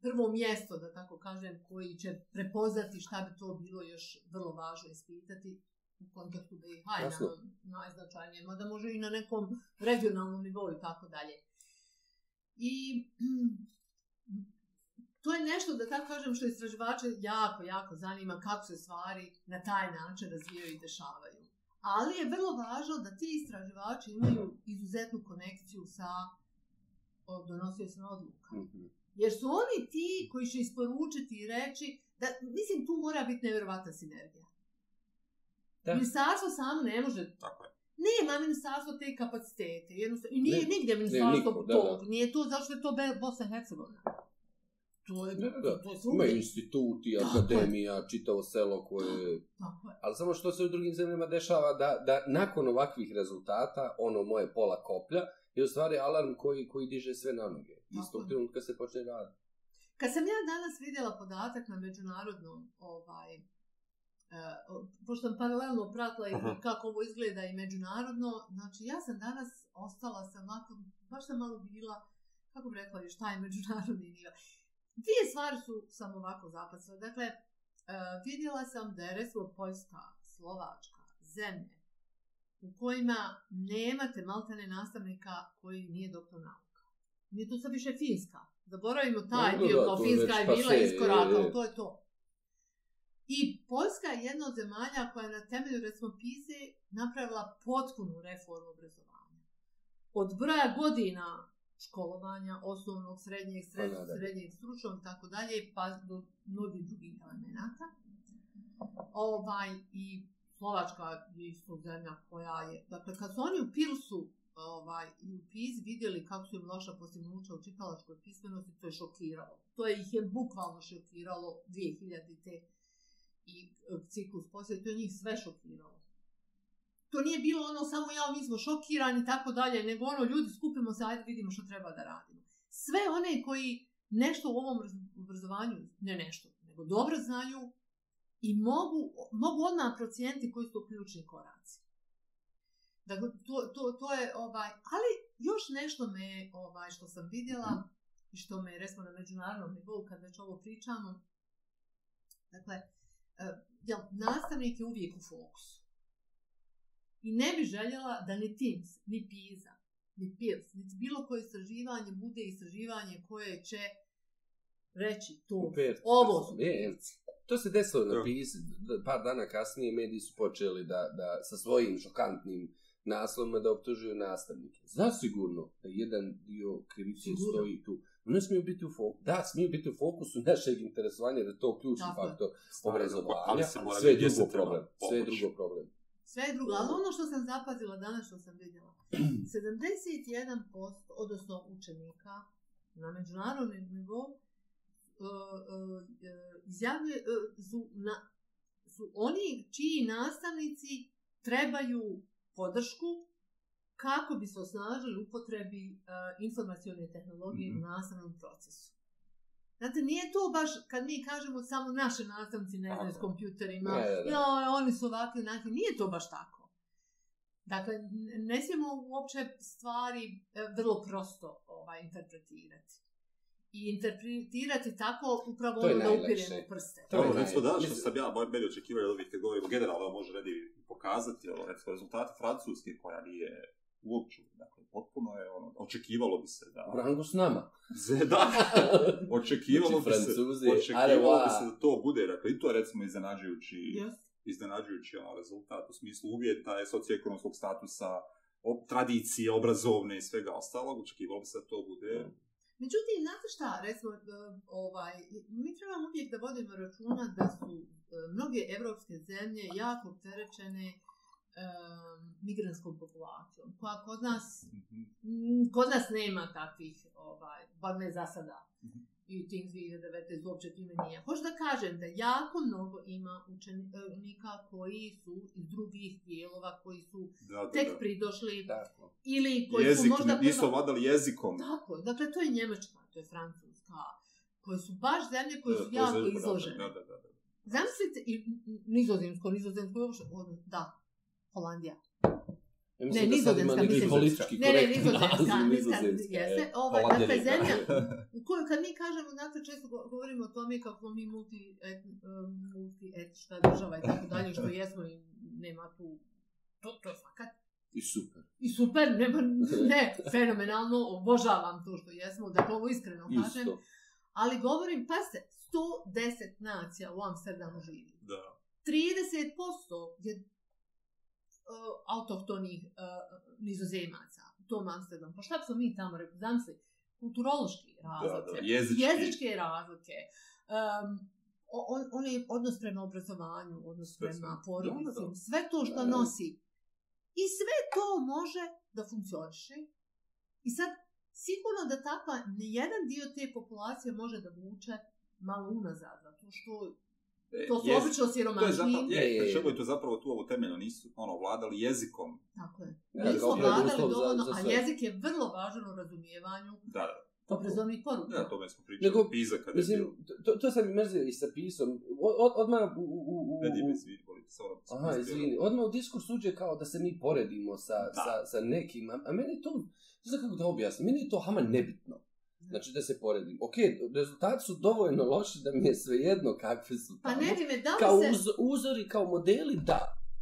prvo mjesto, da tako kažem, koji će prepoznati šta bi to bilo još vrlo važno ispitati u kontaktu BiH, Jasno. na, najznačajnije, mada može i na nekom regionalnom nivou i tako dalje. I to je nešto, da tako kažem, što istraživače jako, jako zanima kako se stvari na taj način razvijaju i dešavaju. Ali je vrlo važno da ti istraživači imaju izuzetnu konekciju sa donosio sam odluka. Mm -hmm. Jer su oni ti koji će isporučiti i reći da, mislim, tu mora biti nevjerovatna sinergija. Da. Ministarstvo samo ne može... Tako je. Nije na ministarstvo te kapacitete. Jednostavno, I nije ne, nigdje ministarstvo nije niko, tog. Da, da. Nije to, zašto je to Bosna i Hercegovina? To je... Da, da, to je Ima instituti, Tako akademija, je. čitavo selo koje... Tako je. Ali samo što se u drugim zemljama dešava, da, da nakon ovakvih rezultata, ono moje pola koplja, je u stvari alarm koji, koji diže sve na noge. Isto u trenutku se počne raditi. Kad sam ja danas vidjela podatak na međunarodnom, ovaj, uh, pošto sam paralelno pratila i kako ovo izgleda i međunarodno, znači ja sam danas ostala sa mako, baš sam malo bila, kako bi rekla, šta je međunarodni nivo. Dvije stvari su sam ovako zapasila. Dakle, uh, vidjela sam da je resmo Poljska, Slovačka, zemlje u kojima nemate maltene nastavnika koji nije doktor nauka. Nije to sad više Finska. Zaboravimo taj dio kao Finska je pa bila iskorak, ali to je to. I Poljska je jedna od zemalja koja je na temelju recimo PISA napravila potpunu reformu obrazovanja. Od broja godina školovanja, osnovnog, srednjeg, pa srednjeg, srednjeg, stručnog i tako dalje, pa do mnogih drugih elemenata. Ovaj, i Slovačka je isto zemlja koja je... Dakle, kad su oni u Pilsu ovaj, i u PIS vidjeli kako su im loša posljednuća u čitalačkoj pismenosti, to je šokiralo. To je, ih je bukvalno šokiralo 2000 te i e, ciklus poslije, to je njih sve šokiralo. To nije bilo ono samo ja, mi smo šokirani i tako dalje, nego ono ljudi skupimo se, ajde vidimo što treba da radimo. Sve one koji nešto u ovom obrazovanju, ne nešto, nego dobro znaju, i mogu, mogu odmah procijeniti koji su ključni koraci. Dakle, to, to, to je ovaj, ali još nešto me ovaj što sam vidjela i što me resmo na međunarodnom nivou kad već ovo pričamo. Dakle, e, ja, nastavnik je uvijek u fokusu. I ne bi željela da ni TIMS, ni PISA, ni PILS, ni bilo koje istraživanje bude istraživanje koje će reći to, Upert, ovo su To se desilo na PIS, par dana kasnije mediji su počeli da, da sa svojim šokantnim naslovima da optužuju nastavnike. Zasigurno da jedan dio krivice stoji tu. Ne smiju biti u fokusu. Da, smiju biti u fokusu našeg interesovanja da to ključni Tako. faktor obrazovanja. sve je drugo problem. Sve je drugo problem. Sve je drugo, ali ono što sam zapazila danas što sam vidjela, 71% odnosno učenika na međunarodnom nivou E, e, e, izjavljuje, su, na, su oni čiji nastavnici trebaju podršku kako bi se osnažili upotrebi a, informacijone tehnologije mm -hmm. u mhm. nastavnom procesu. Znate, nije to baš kad mi kažemo samo naše nastavnici ne znaju s kompjuterima, ne, ne, ne. No, oni su ovakvi, znači, nije to baš tako. Dakle, ne smijemo uopće stvari vrlo prosto ovaj, interpretirati i interpretirati tako upravo ono da upirem prste. To je najlepše. Recimo da, što sam ja, moj meni očekivaju da kad govorimo generalno, ovo može redi pokazati, ono, recimo rezultate francuske koja nije uopće, dakle, potpuno je ono, očekivalo bi se da... Rangu s nama. Ze, da, znači, očekivalo, bi, se, očekivalo bi se da to bude, dakle, i to je recimo iznenađujući, yes. iznenađujući ono, rezultat u smislu uvjeta, socioekonomskog statusa, ob, tradicije, obrazovne i svega ostalog, očekivalo bi se da to bude mm Međutim, znate šta, recimo, e, ovaj, mi trebamo uvijek da vodimo računa da su e, mnoge evropske zemlje jako opterečene um, e, migranskom populacijom, koja kod nas, mhm. kod nas nema takvih, ovaj, bar ne za sada. Mm -hmm i tim 2019 uopće time nije. Hoću da kažem da jako mnogo ima učenika e, koji su iz drugih dijelova, koji su da, da, tek da. pridošli. Tako. Ili koji Jezik, su možda... Jezik, nisu vladali jezikom. Tako, dakle to je Njemačka, to je Francuska. Koje su baš zemlje koje su da, e, jako zemlje, izložene. Da, da, da. da. Zamislite, i Nizozemsko, Nizozemsko je uopšte, ono, da, Holandija. Mislim ne, nizozemska, mislim. Ne, ne, nizozemska, nizozemska, jeste. E, Ova, dakle, zemlja u kojoj, kad mi kažemo, znate, često govorimo o tome kako mi multi, et, um, multi etična država i tako dalje, što jesmo i nema tu, to, to je fakat. I super. I super, nema, ne, fenomenalno, obožavam to što jesmo, da dakle, ovo iskreno Isto. kažem. Ali govorim, pa se, 110 nacija u Amsterdamu živi. Da. 30% je uh, autohtonih uh, nizozemaca u tom Amsterdamu. Pa šta bi smo mi tamo rekli? Znam se, kulturološki razlike, jezičke. jezičke razlike, um, on, on je odnos prema obrazovanju, odnos prema porodicu, sve to što nosi. I sve to može da funkcioniše. I sad, sigurno da takva, jedan dio te populacije može da vuče malo unazad, zato što To su jezik. obično siromašni. Je, je, je, je. je to zapravo tu ovo temeljno, nisu ono, vladali jezikom. Tako je. Nisu ja, vladali dovoljno, a jezik je vrlo važan u razumijevanju. Da, da. Obrazovnih poruka. Ja, to me smo pričali. Nego, Pisa kada je mislim, bilo. To, to sam mrzio i sa pisom. Od, odmah u... u, u, u... Ne mi svi boli. Aha, izvini. Odmah u diskurs uđe kao da se mi poredimo sa, da. sa, sa nekim. A, a meni to... Ne znam kako da objasnim. Meni je to hama nebitno. Znači da se poredim. Ok, rezultati su dovoljno loši da mi je sve jedno kakve su pa tamo. Pa ne dime, da li kao se... Uz, uzori, kao modeli, da.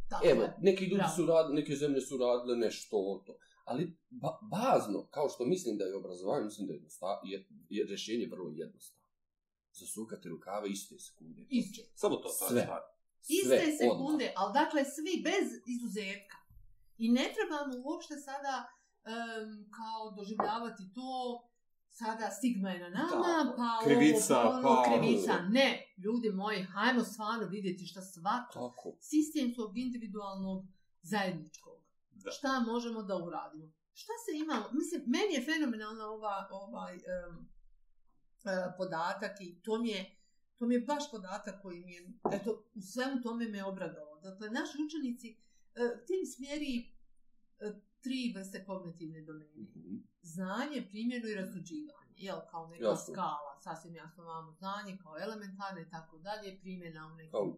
Tako Evo, je. neki ljudi Bravo. su radili, neke zemlje su radile nešto o to. Ali ba bazno, kao što mislim da je obrazovanje, mislim da je, je, je rješenje vrlo jednostavno. Zasukati rukave iste sekunde. Iste. Samo to, to sve. Stvar. Iste sve sekunde, odmah. ali dakle svi bez izuzetka. I ne trebamo uopšte sada um, kao doživljavati to sada stigma je na nama, da. pa krivica, ovo, pa ovo, pa- krivica. Ne, ljudi moji, hajmo stvarno vidjeti šta svako Tako. sistemskog, individualnog, zajedničkog. Da. Šta možemo da uradimo? Šta se ima? Mislim, meni je fenomenalna ova, ovaj um, uh, podatak i to mi je To mi je baš podatak koji mi je, eto, u svemu tome me obradovao. Dakle, naši učenici uh, tim smjeri uh, tri vrste kognitivne domene. Mhm. Znanje, primjenu i razuđivanje, jel, kao neka jasno. skala, sasvim jasno vam znanje, kao elementarne i tako dalje, primjena u nekim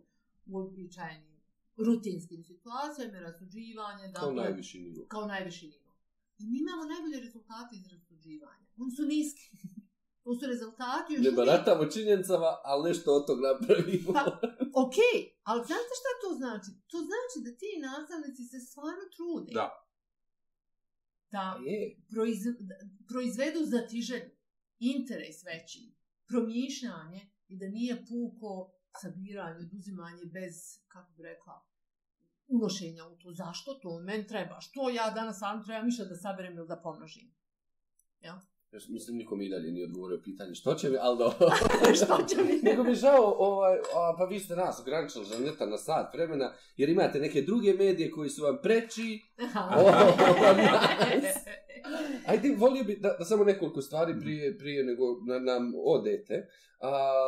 uobičajenim rutinskim situacijama, razuđivanje, kao dakle, najviši nivo. Kao najviši nivo. I mi imamo najbolje rezultate iz razuđivanja. Oni su niski. To su rezultati još Ne baratamo uvijek. činjencama, ali nešto od tog napravimo. Pa, okej, okay. ali znate šta to znači? To znači da ti nastavnici se stvarno trude. Da da proiz, proizvedu za tižen interes veći, promišljanje i da nije puko sabiranje, oduzimanje bez, kako bi rekla, ulošenja u to. Zašto to men treba? Što ja danas sam trebam išla da saberem ili da pomnožim? Jel? Ja? Još, mislim, niko mi dalje nije odgovorio pitanje što će mi, ali do... što će mi? Nego mi žao, ovaj, a, pa vi ste nas ograničili za neta na sat vremena, jer imate neke druge medije koji su vam preči. Aha. O, o, Ajde, volio bi da, da samo nekoliko stvari prije, prije nego na, nam odete.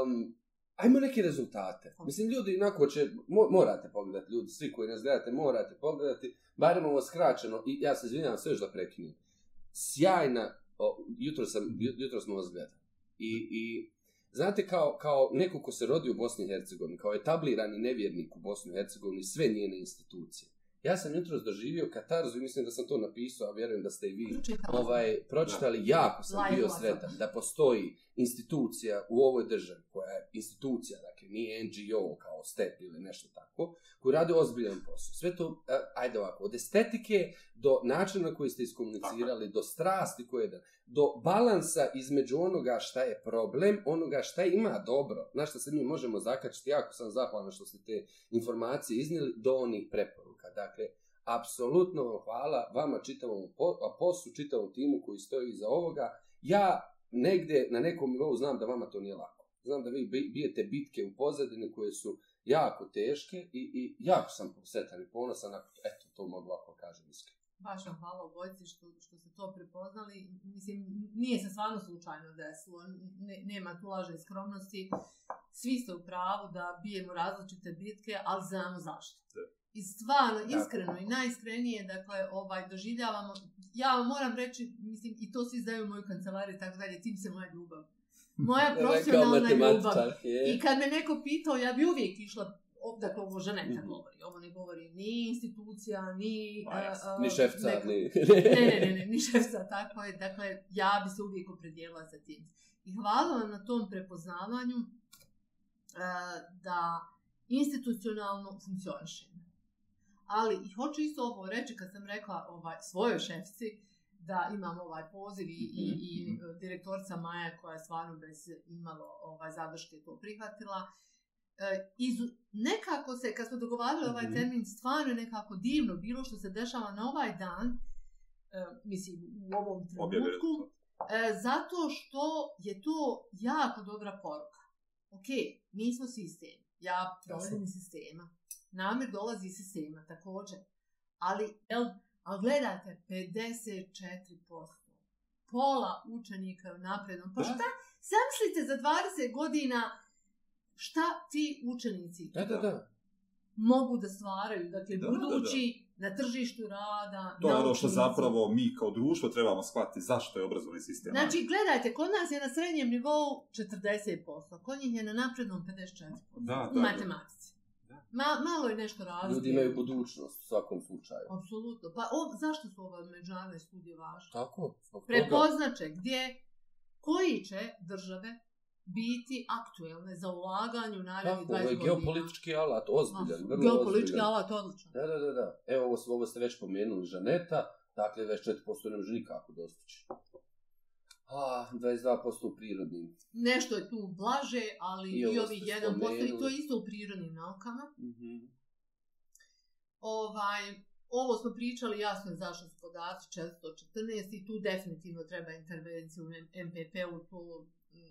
Um, Ajmo neke rezultate. Mislim, ljudi, inako će, mo, morate pogledati, ljudi, svi koji nas gledate, morate pogledati, barem ovo skraćeno, i ja se izvinjam sve još da prekinem. Sjajna o, jutro, sam, jutro smo vas gledali. I, i znate, kao, kao neko ko se rodi u Bosni i Hercegovini, kao etablirani nevjernik u Bosni i Hercegovini, sve njene institucije, ja sam jutro doživio katarzu i mislim da sam to napisao, a vjerujem da ste i vi Pročitala. ovaj, pročitali, da. jako sam Life bio sretan da postoji institucija u ovoj državi, koja je institucija, dakle, nije NGO kao step ili nešto tako, koji radi ozbiljan posao. Sve to, e, ajde ovako, od estetike do načina koji ste iskomunicirali, do strasti koje da, do balansa između onoga šta je problem, onoga šta ima dobro, na što se mi možemo zakačiti, jako sam zahvalan što ste te informacije iznili, do onih preporuka. Luka. Dakle, apsolutno vam hvala vama čitavom apostu, čitavom timu koji stoji iza ovoga. Ja negde na nekom nivou znam da vama to nije lako. Znam da vi bijete bitke u pozadini koje su jako teške i, i jako sam sretan i ponosan. Eto, to mogu lako kažem iskreno. Baš vam hvala obojci što, što ste to prepoznali. Mislim, nije se stvarno slučajno desilo, ne, nema tu laže skromnosti. Svi ste u pravu da bijemo različite bitke, ali znamo zašto. Da. I stvarno, dakle. iskreno i najiskrenije, dakle, ovaj, doživljavamo, ja vam moram reći, mislim, i to svi znaju u mojoj kancelariji, tako dalje, tim se moja ljubav. Moja profesionalna ljubav. Je. I kad me neko pitao, ja bi uvijek išla Dakle, ovo ženeta mhm. govori, ovo ne govori ni institucija, ni... Uh, ni šefca, neko... ni... ne, ne, ne, ne, ni šefca, tako je. Dakle, ja bi se uvijek opredijela za tim. I hvala vam na tom prepoznavanju uh, da institucionalno funkcioniše ali i hoću isto ovo reći kad sam rekla ovaj svojoj šefci da imam ovaj poziv i, i, mhm, i mhm. e, direktorca Maja koja je stvarno bez imalo ovaj zadrške to prihvatila. E, iz, nekako se, kad smo dogovarali ovaj mhm. termin, stvarno je nekako divno bilo što se dešava na ovaj dan, e, mislim u ovom trenutku, e, zato što je to jako dobra poruka. Ok, mi smo sistem, ja provodim sistema, namir dolazi iz sistema također. Ali, jel, a gledate, 54%. Pola učenika je u naprednom. Pa šta, zamislite za 20 godina šta ti učenici da, da, da. mogu da stvaraju, dakle, da, budući da, da. na tržištu rada, To je ono što zapravo mi kao društvo trebamo shvatiti zašto je obrazovni sistem. Znači, gledajte, kod nas je na srednjem nivou 40%, kod njih je na naprednom 54% da, da, u matematici. Da, da. Ma, malo je nešto različito. Ljudi imaju budućnost u svakom slučaju. Apsolutno. Pa o, zašto su ove međunarodne studije važne? Tako. Prepoznaće gdje, koji će države biti aktuelne za ulaganje u naredni 20 godina. Tako, ovo je geopolitički alat, ozbiljan. A, geopolitički ozbiljan. alat, odličan. Da, da, da, da. Evo, ovo, ovo ste već pomenuli, Žaneta, dakle, 24% ne može nikako dostići. A, 22% u prirodnim. Nešto je tu blaže, ali i, i ovih 1%, spomenuli. i to je isto u prirodnim naukama. Mm -hmm. ovaj, ovo smo pričali, jasno je zašto su podaci 414, i tu definitivno treba intervenciju u MPP-u, to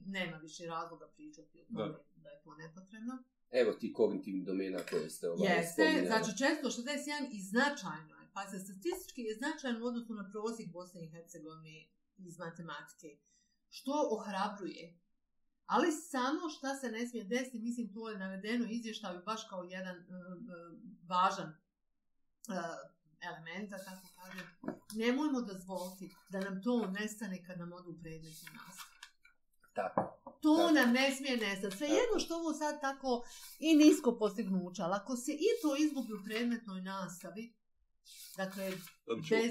nema više razloga pričati o tome da. da je to nepotrebno. Evo ti kognitivni domena koje ste ovaj Jeste, znači 461 i značajno je. Pa se statistički je značajno u odnosu na prosjek Bosne i Hercegovine iz matematike. Što ohrabruje. Ali samo šta se ne smije desiti, mislim, to je navedeno izvještavi baš kao jedan uh, uh, važan uh, element, da tako kažem. Nemojmo dozvoliti da nam to nestane kad nam odu predmet u nas. Tako. To tako. nam ne smije nestati. Sve tako. jedno što ovo sad tako i nisko postignuće, ali ako se i to izgubi u predmetnoj nastavi, Dakle,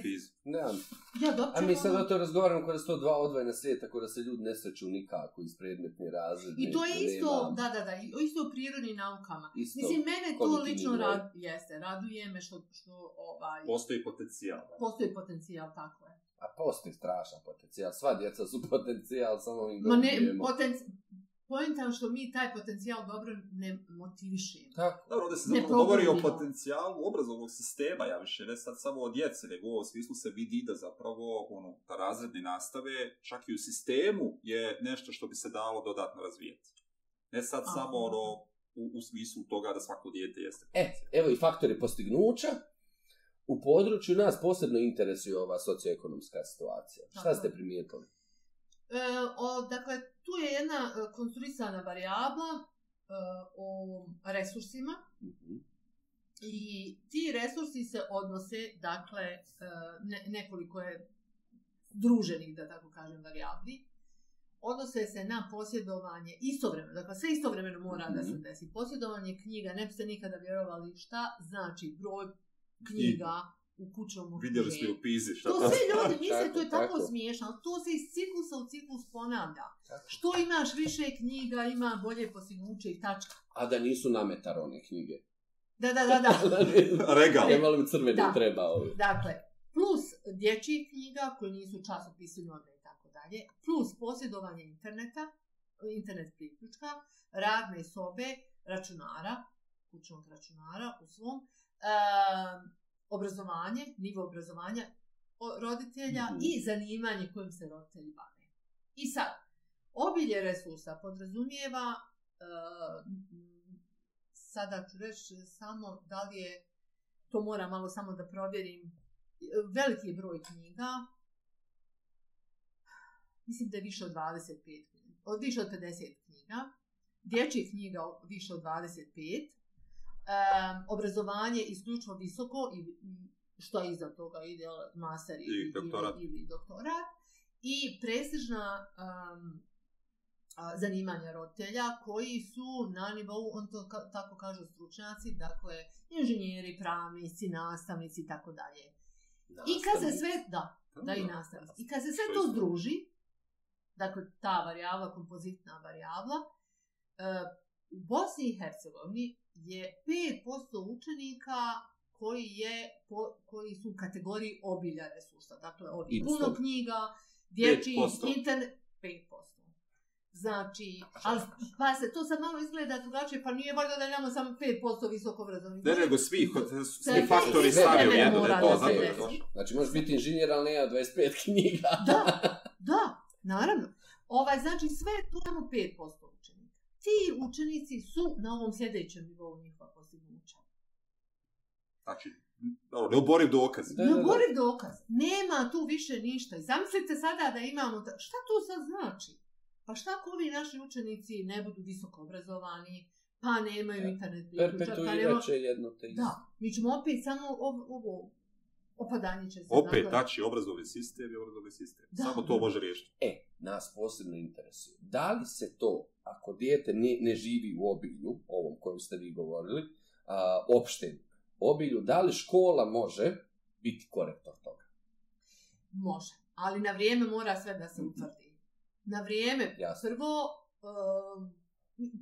bez... Ne, ja, a mi sad o to razgovaram kada su to dva odvojena svijeta, kada se ljudi ne sreću nikako iz predmetne razrede. I to je isto, nema. da, da, da, isto u prirodnim naukama. Isto, Mislim, mene to lično rad, jeste, raduje me što, što ovaj... Postoji potencijal. Da. Postoji potencijal, tako je. A postoji strašan potencijal, sva djeca su potencijal, samo mi godinujemo. Ma ne, potencijal, pojenta što mi taj potencijal dobro ne motivišemo. Tako. Dobro, da se zapravo govori o potencijalu obrazovnog sistema, ja više ne sad samo o djece, nego u smislu se vidi da zapravo ono, ta razredne nastave, čak i u sistemu, je nešto što bi se dalo dodatno razvijeti. Ne sad Aha. samo ono, u, u smislu toga da svako dijete jeste. E, evo i faktori postignuća, U području nas posebno interesuje ova socioekonomska situacija. Šta ste primijetili? E, o, dakle, tu je jedna e, konstruisana variabla e, o resursima. Mhm. I ti resursi se odnose, dakle, e, ne, nekoliko je druženih, da tako kažem, variabli. Odnose se na posjedovanje istovremeno, dakle sve istovremeno mora mm -hmm. da se mhm. desi. Posjedovanje knjiga, ne biste nikada vjerovali šta znači broj knjiga, mm -hmm u kućom u Vidjeli smo u pizi. Šta to sve znači. ljudi misle, to je tako, tako. smiješno. To se iz ciklusa u ciklus ponavlja. Tako. Što imaš više knjiga, ima bolje posignuće i tačka. A da nisu nametar one knjige. Da, da, da, da. Regal. Ne malo bi crveni da. treba ovi. Dakle, plus dječji knjiga koji nisu časopisi norme i tako dalje, plus posjedovanje interneta, internet priključka, radne sobe, računara, kućnog računara u svom, uh, obrazovanje, nivo obrazovanja roditelja mm -hmm. i zanimanje kojim se roditelji bave. I sad, obilje resursa podrazumijeva, e, sada ću reći samo da li je, to mora malo samo da provjerim, veliki je broj knjiga, mislim da je više od 25 knjiga, više od 50 knjiga, dječjih knjiga više od 25 knjiga, um, obrazovanje isključno visoko i što je iza toga ide master ili, ili doktorat ili doktorat i prestižna um, zanimanja roditelja koji su na nivou, on to ka, tako kažu stručnjaci, dakle inženjeri, pravnici, nastavnici i tako dalje. I kad se sve, da, da, da, da i I kad se sve to združi, dakle ta varijabla, kompozitna varijabla, uh, u Bosni i Hercegovini je 5% učenika koji, je, po, koji su u kategoriji obilja resursa. Dakle, ovdje puno knjiga, dječji, 5%. internet, 5%. Znači, ali, pa se to sad malo izgleda drugačije, pa nije valjda da imamo samo 5% visoko obrazovni. Ne, nego svi, svi faktori stavio jedno da je to, da zato je to. Znači, možeš biti inženjer, ali ne ja 25 knjiga. da, da, naravno. Ovaj, znači, sve je to samo ti učenici su na ovom sljedećem nivou njihova postignuća. Znači, ono, ne oborim dokaz. Ne oborim dokaz. Nema tu više ništa. Zamislite sada da imamo... Ta... Šta to sad znači? Pa šta ako ovi naši učenici ne budu visoko obrazovani, pa nemaju internet... Ja, Perpetuirat pa će nema... jedno te iz... Da, mi ćemo opet samo ovo opadanje će se... Opet, da će znači, obrazovni sistem i obrazovni sistem. Da. Samo to može riješiti. E, nas posebno interesuje. Da li se to ako dijete ne, ne živi u obilju, ovom kojem ste vi govorili, a, opšte obilju, da li škola može biti korektor toga? Može, ali na vrijeme mora sve da se mhm. utvrdi. Na vrijeme, Jasne. prvo, um,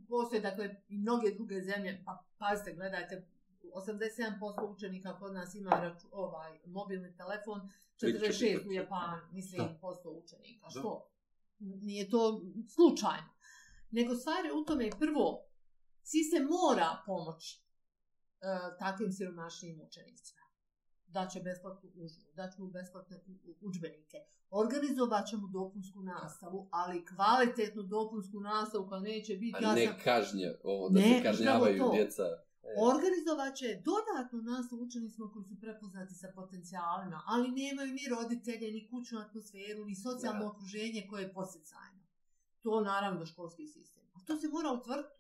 postoje dakle i mnoge druge zemlje, pa pazite, gledajte, 87% učenika kod nas ima raču, ovaj mobilni telefon, 46 u Japanu, mislim, posto učenika. Što? Nije to slučajno nego stvar je u tome prvo, si se mora pomoći uh, takvim siromašnim učenicima. Daće besplatnu užinu, daće mu besplatne učbenike, organizovat će mu dopunsku nastavu, ali kvalitetnu dopunsku nastavu koja neće biti... A ne kažnje, ovo da ne, se kažnjavaju djeca. E. Organizovat će dodatno nas učenicima koji su prepoznati sa potencijalima, ali nemaju ni roditelje, ni kućnu atmosferu, ni socijalno ja. okruženje koje je posjecajno. To naravno školski sistem. A to se mora utvrtiti.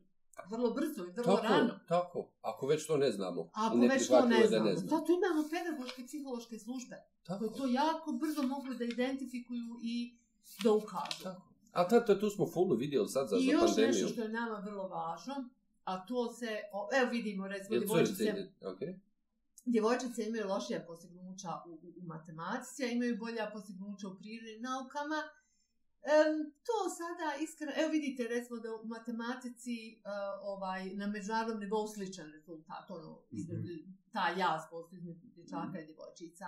Vrlo brzo i vrlo tako, rano. Tako, ako već to ne znamo. Ako ne već to ne znamo. ne znamo. Zato imamo pedagoške i psihološke službe. Tako. Koje to jako brzo mogu da identifikuju i da ukažu. Tako. A tato, tu smo fullu vidjeli sad za, I za pandemiju. I još nešto što je nama vrlo važno, a to se, o, evo vidimo, recimo, Jel, djevojčice, je, okay. djevojčice imaju lošija postignuća u, u, u matematici, a imaju bolja postignuća u prirodnim naukama, to sada iskreno, evo vidite recimo da u matematici uh, ovaj na međunarodnom nivou sličan rezultat, ono, mm -hmm. ta jaz postižne dječaka mm -hmm. i djevojčica.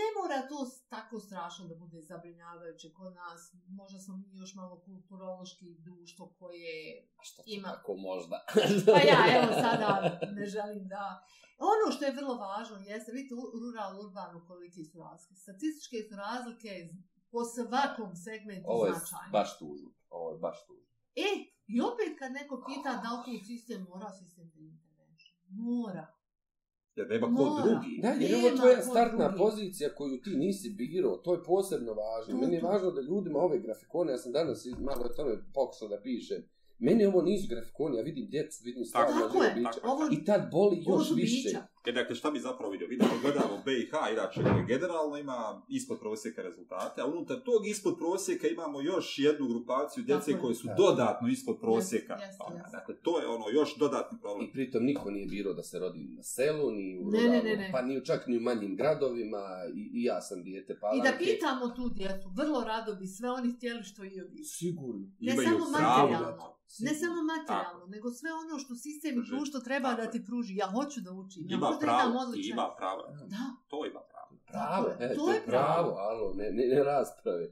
Ne mora to tako strašno da bude zabrinjavajuće kod nas. Možda smo mi još malo kulturološki društvo koje A što ima... Tako možda. pa ja, evo sada ne želim da... Ono što je vrlo važno jeste, vidite, rural, urban, koliki su razlike. Statističke su razlike po svakom segmentu značajno. Ovo je značajno. baš tužno, ovo je baš tužno. E, i opet kad neko pita oh. da li ti sistem mora sistem da intervenuje, mora. Jer nema ko drugi. Ne, jer ovo tvoja startna drugi. pozicija koju ti nisi birao, to je posebno važno. Tu, Meni je tu. važno da ljudima ove grafikone, ja sam danas malo o tome pokušao da pišem, Meni ovo nisu grafikoni, ja vidim djecu, vidim stavu, ja vidim biće. I tad boli još više. Bića. E, dakle, šta bi zapravo vidio? Vidio, gledamo BiH, inače, dakle, generalno ima ispod prosjeka rezultate, a unutar tog ispod prosjeka imamo još jednu grupaciju djece dakle, koje su da. dodatno ispod prosjeka. Yes, yes, yes. Pa, dakle, to je ono još dodatni problem. I pritom niko nije birao da se rodi na selu, ni u ne, ne, ne, ne. pa ni u čak ni u manjim gradovima, i, i ja sam dijete palanke. I da pitamo tu djecu, vrlo rado bi sve oni htjeli što i ovi. Sigurno. Ne imaju samo materijalno. Pravo, Sigur. Ne samo materijalno, tako. nego sve ono što sistem i društvo treba tako. da ti pruži. Ja hoću da učim, ja pravo, ti ima pravo. Da. To ima pravo. Pravo, e, to, to je pravo, alo, ne, ne, ne rasprave.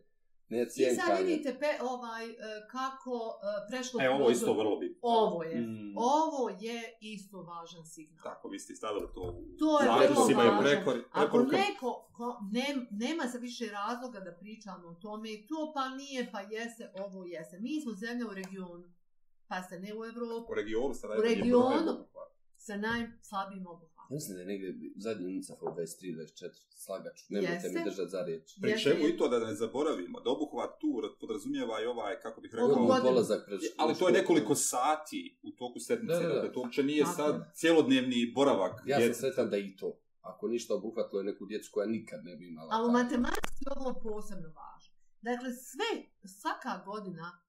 Ne I sad vidite pe, ovaj, e, kako e, prešlo... E, ovo je isto vrlo bitno. Ovo je. Mm. Ovo je isto važan signal. Tako, vi ste stavili to u... To je vrlo važan. Prekor, Ako neko... Ko, ne, nema se više razloga da pričamo o tome. To pa nije, pa jese, ovo jese. Mi smo zemlja u regionu. Pa se ne u Evropu. U regionu, sa u regionu sa najslabijim obuhom. Mislim da je negdje zadnjica po 23, 24, slagač, nemojte mi držati za riječ. Pri čemu i to da ne zaboravimo, da obuhvat tur podrazumijeva i ovaj, kako bih rekao, Obladim. polazak pre školu. Ali to je nekoliko sati u toku sedmice, da, da, da. Dakle, to uopće nije Tako. sad cjelodnevni boravak. Ja djeca. sam sretan da i to. Ako ništa obuhvatilo je neku djecu koja nikad ne bi imala. Ali u matematici je ovo posebno važno. Dakle, sve, svaka godina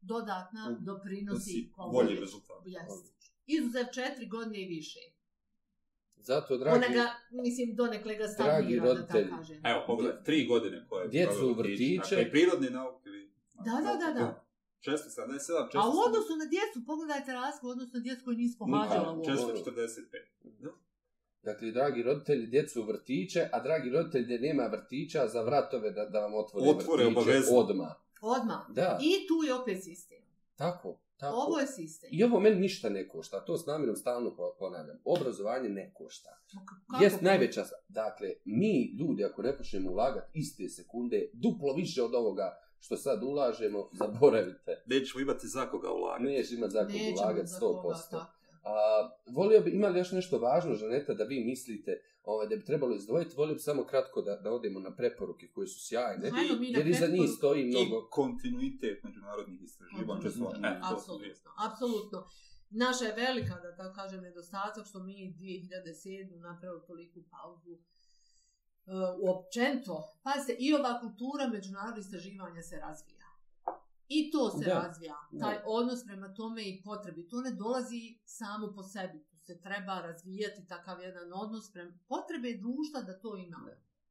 dodatna mm. doprinosi... Bolji rezultat. Jeste. Izuzev četiri godine i više. Zato, dragi... Ona ga, mislim, donekle ga stavljira, da tako kažem. Evo, pogledaj, tri godine koje... Djecu u vrtiće. Dakle, prirodne nauke. Vi, da, da, da, da. Često sam, ne, sedam, često A u odnosu na djecu, pogledajte razliku, odnosno na djecu koju nisu pohađala u Često 45. Da. Dakle, dragi roditelji, djecu u vrtiće, a dragi roditelji gdje nema vrtića, za vratove da, da vam otvore, otvore vrtiće obavezno. odmah. Odmah. Da. I tu je opet sistem. Tako. Tako. Ovo je sistem. I ovo meni ništa ne košta, to s namjerom stalno ponavljam. Obrazovanje ne košta. Jest najveća, dakle, mi ljudi ako ne počnemo ulagati iste sekunde, duplo više od ovoga što sad ulažemo, zaboravite. Nećemo imati za koga ulagati. Nećemo imati za koga ulagati, 100%. Koga, A, volio bi, ima li još nešto važno, Žaneta, da vi mislite uh, ovaj, da bi trebalo izdvojiti, volio bi samo kratko da, da odemo na preporuke koje su sjajne, Hajdu, mi jer iza njih stoji mnogo... I kontinuitet međunarodnih istraživanja. E, apsolutno, apsolutno. Naša je velika, da tako kažem, nedostatak što mi 2007. napravili toliku pauzu uh, e, uopćento. Pa se i ova kultura međunarodnih istraživanja se razvija. I to se da. razvija, taj da. odnos prema tome i potrebi. To ne dolazi samo po sebi se treba razvijati takav jedan odnos prem potrebe društva da to ima.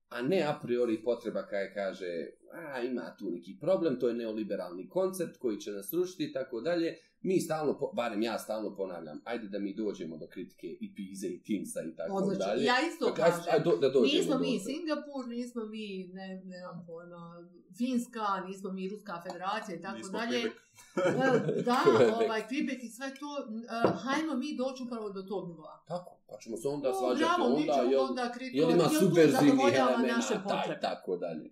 A ne a priori potreba kada kaže, a ima tu neki problem, to je neoliberalni koncept koji će nas rušiti i tako dalje mi stalno, po, barem ja stalno ponavljam, ajde da mi dođemo do kritike i Pize i Timsa i tako Odlači, dalje. Ja isto da, kažem, do, da dođemo, nismo mi dođemo. Singapur, nismo mi, ne, ne znam pojma, Finska, nismo mi Ruska federacija i tako nismo dalje. E, da, ovaj, Quebec i sve to, uh, hajmo mi doći upravo do tog nivoa. Tako, pa ćemo se onda no, svađati. Bravo, onda, mi ćemo jel, onda kritikovati, jel ima jel subverzivni elemena, tako dalje.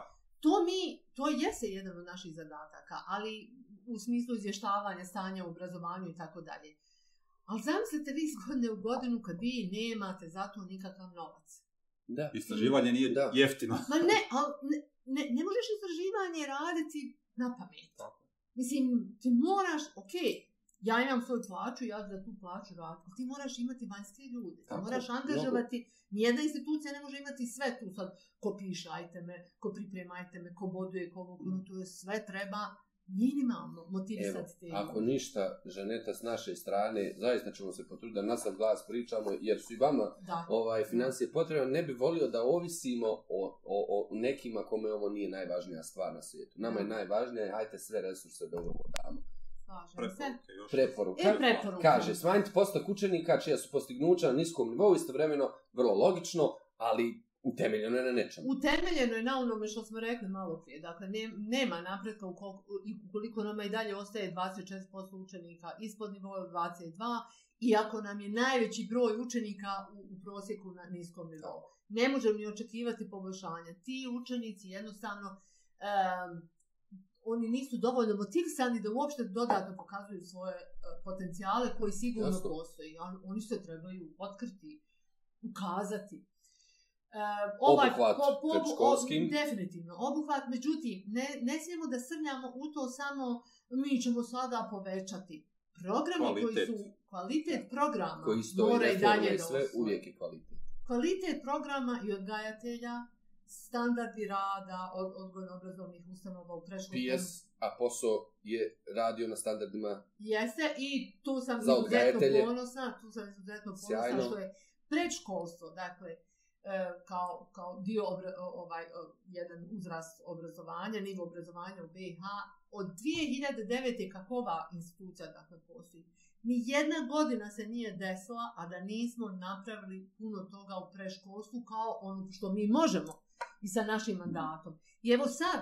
To mi, to jese jedan od naših zadataka, ali u smislu izvještavanja stanja u obrazovanju i tako dalje. Ali zamislite vi godine u godinu kad vi nemate za to nikakav novac. Da. Istraživanje nije da. jeftino. Ma ne, ali ne, ne, ne možeš istraživanje raditi na pamet. Tako. Mislim, ti moraš, ok, ja imam svoju plaću, ja za tu plaću radim, ali ti moraš imati vanjske ljude. Ti moraš angažovati... Mogu. Nijedna institucija ne može imati sve tu sad, ko piše ajteme, ko priprema ajteme, ko boduje, ko konutuje, ono, mm. sve treba minimalno motivisati te. ako ništa, Žaneta, s naše strane, zaista ćemo se potruditi da nas glas pričamo, jer su i vama da. ovaj, financije potrebne, ne bi volio da ovisimo o, o, o nekima kome ovo nije najvažnija stvar na svijetu. Nama da. je najvažnije, ajte sve resurse da ovo damo. Kaže, preporuke, još. Preporuke. E, preporuke. Kaže, smanjiti postak učenika čija su postignuća na niskom nivou, istovremeno, vrlo logično, ali utemeljeno je na nečem. Utemeljeno je na onome što smo rekli malo prije. Dakle, ne, nema napretka ukoliko, ukoliko nama i dalje ostaje 24% učenika ispod nivoja 22%, iako nam je najveći broj učenika u, u prosjeku na niskom nivou. Ne možemo ni očekivati poboljšanja. Ti učenici jednostavno um, oni nisu dovoljno motivisani da uopšte dodatno pokazuju svoje uh, potencijale koji sigurno Jasno. postoji. On, oni se trebaju otkriti, ukazati. Uh, ovaj, obuhvat ko, po, predškolskim. Ob, definitivno, obuhvat. Međutim, ne, ne smijemo da srljamo u to samo mi ćemo sada povećati. Programi kvalitet. koji su kvalitet programa koji stoji, mora i dalje da sve uvijek je kvalitet. Kvalitet programa i odgajatelja standardi rada od odgojno-obrazovnih ustanova u prešlom... Pijes, a posao je radio na standardima... Jeste, i tu sam izuzetno ponosna, tu sam izuzetno ponosna Sjajno. što je predškolstvo, dakle, e, kao, kao dio obra, ovaj, jedan uzrast obrazovanja, nivo obrazovanja u BiH, od 2009. kako ova institucija dakle postoji, ni jedna godina se nije desila, a da nismo napravili puno toga u preškolstvu kao ono što mi možemo i sa našim mandatom. I evo sad,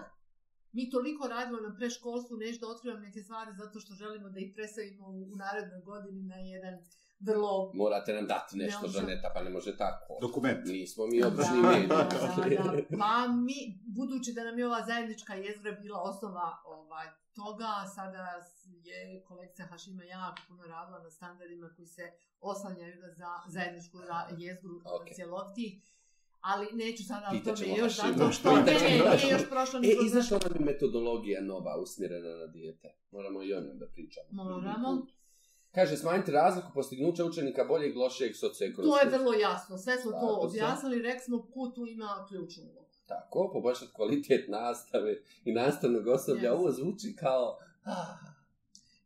mi toliko radimo na preškolstvu, nešto otkrivam neke stvari zato što želimo da ih presavimo u narednoj godini na jedan vrlo... Morate nam dati nešto, neoša. Žaneta, pa ne može tako. Dokument. Nismo mi obržni da, mediji. Da, da. Pa mi, budući da nam je ova zajednička jezgra bila osnova ovaj, toga, sada je kolekcija Hašima jako puno radila na standardima koji se oslanjaju za zajedničku jezgru okay. cjelovitih ali neću sada o tome još zato što ne, ne, ne, još prošlo e, i znaš ona bi metodologija nova usmjerena na dijete moramo i o njom da pričamo moramo Kaže, smanjite razliku postignuća učenika boljeg, lošijeg socioekonomskog. To je vrlo jasno. Sve smo to objasnili. Rekli smo, ko tu ima ključnu ulogu. Tako, poboljšati kvalitet nastave i nastavnog osoblja. Yes. Ovo zvuči kao... Ah,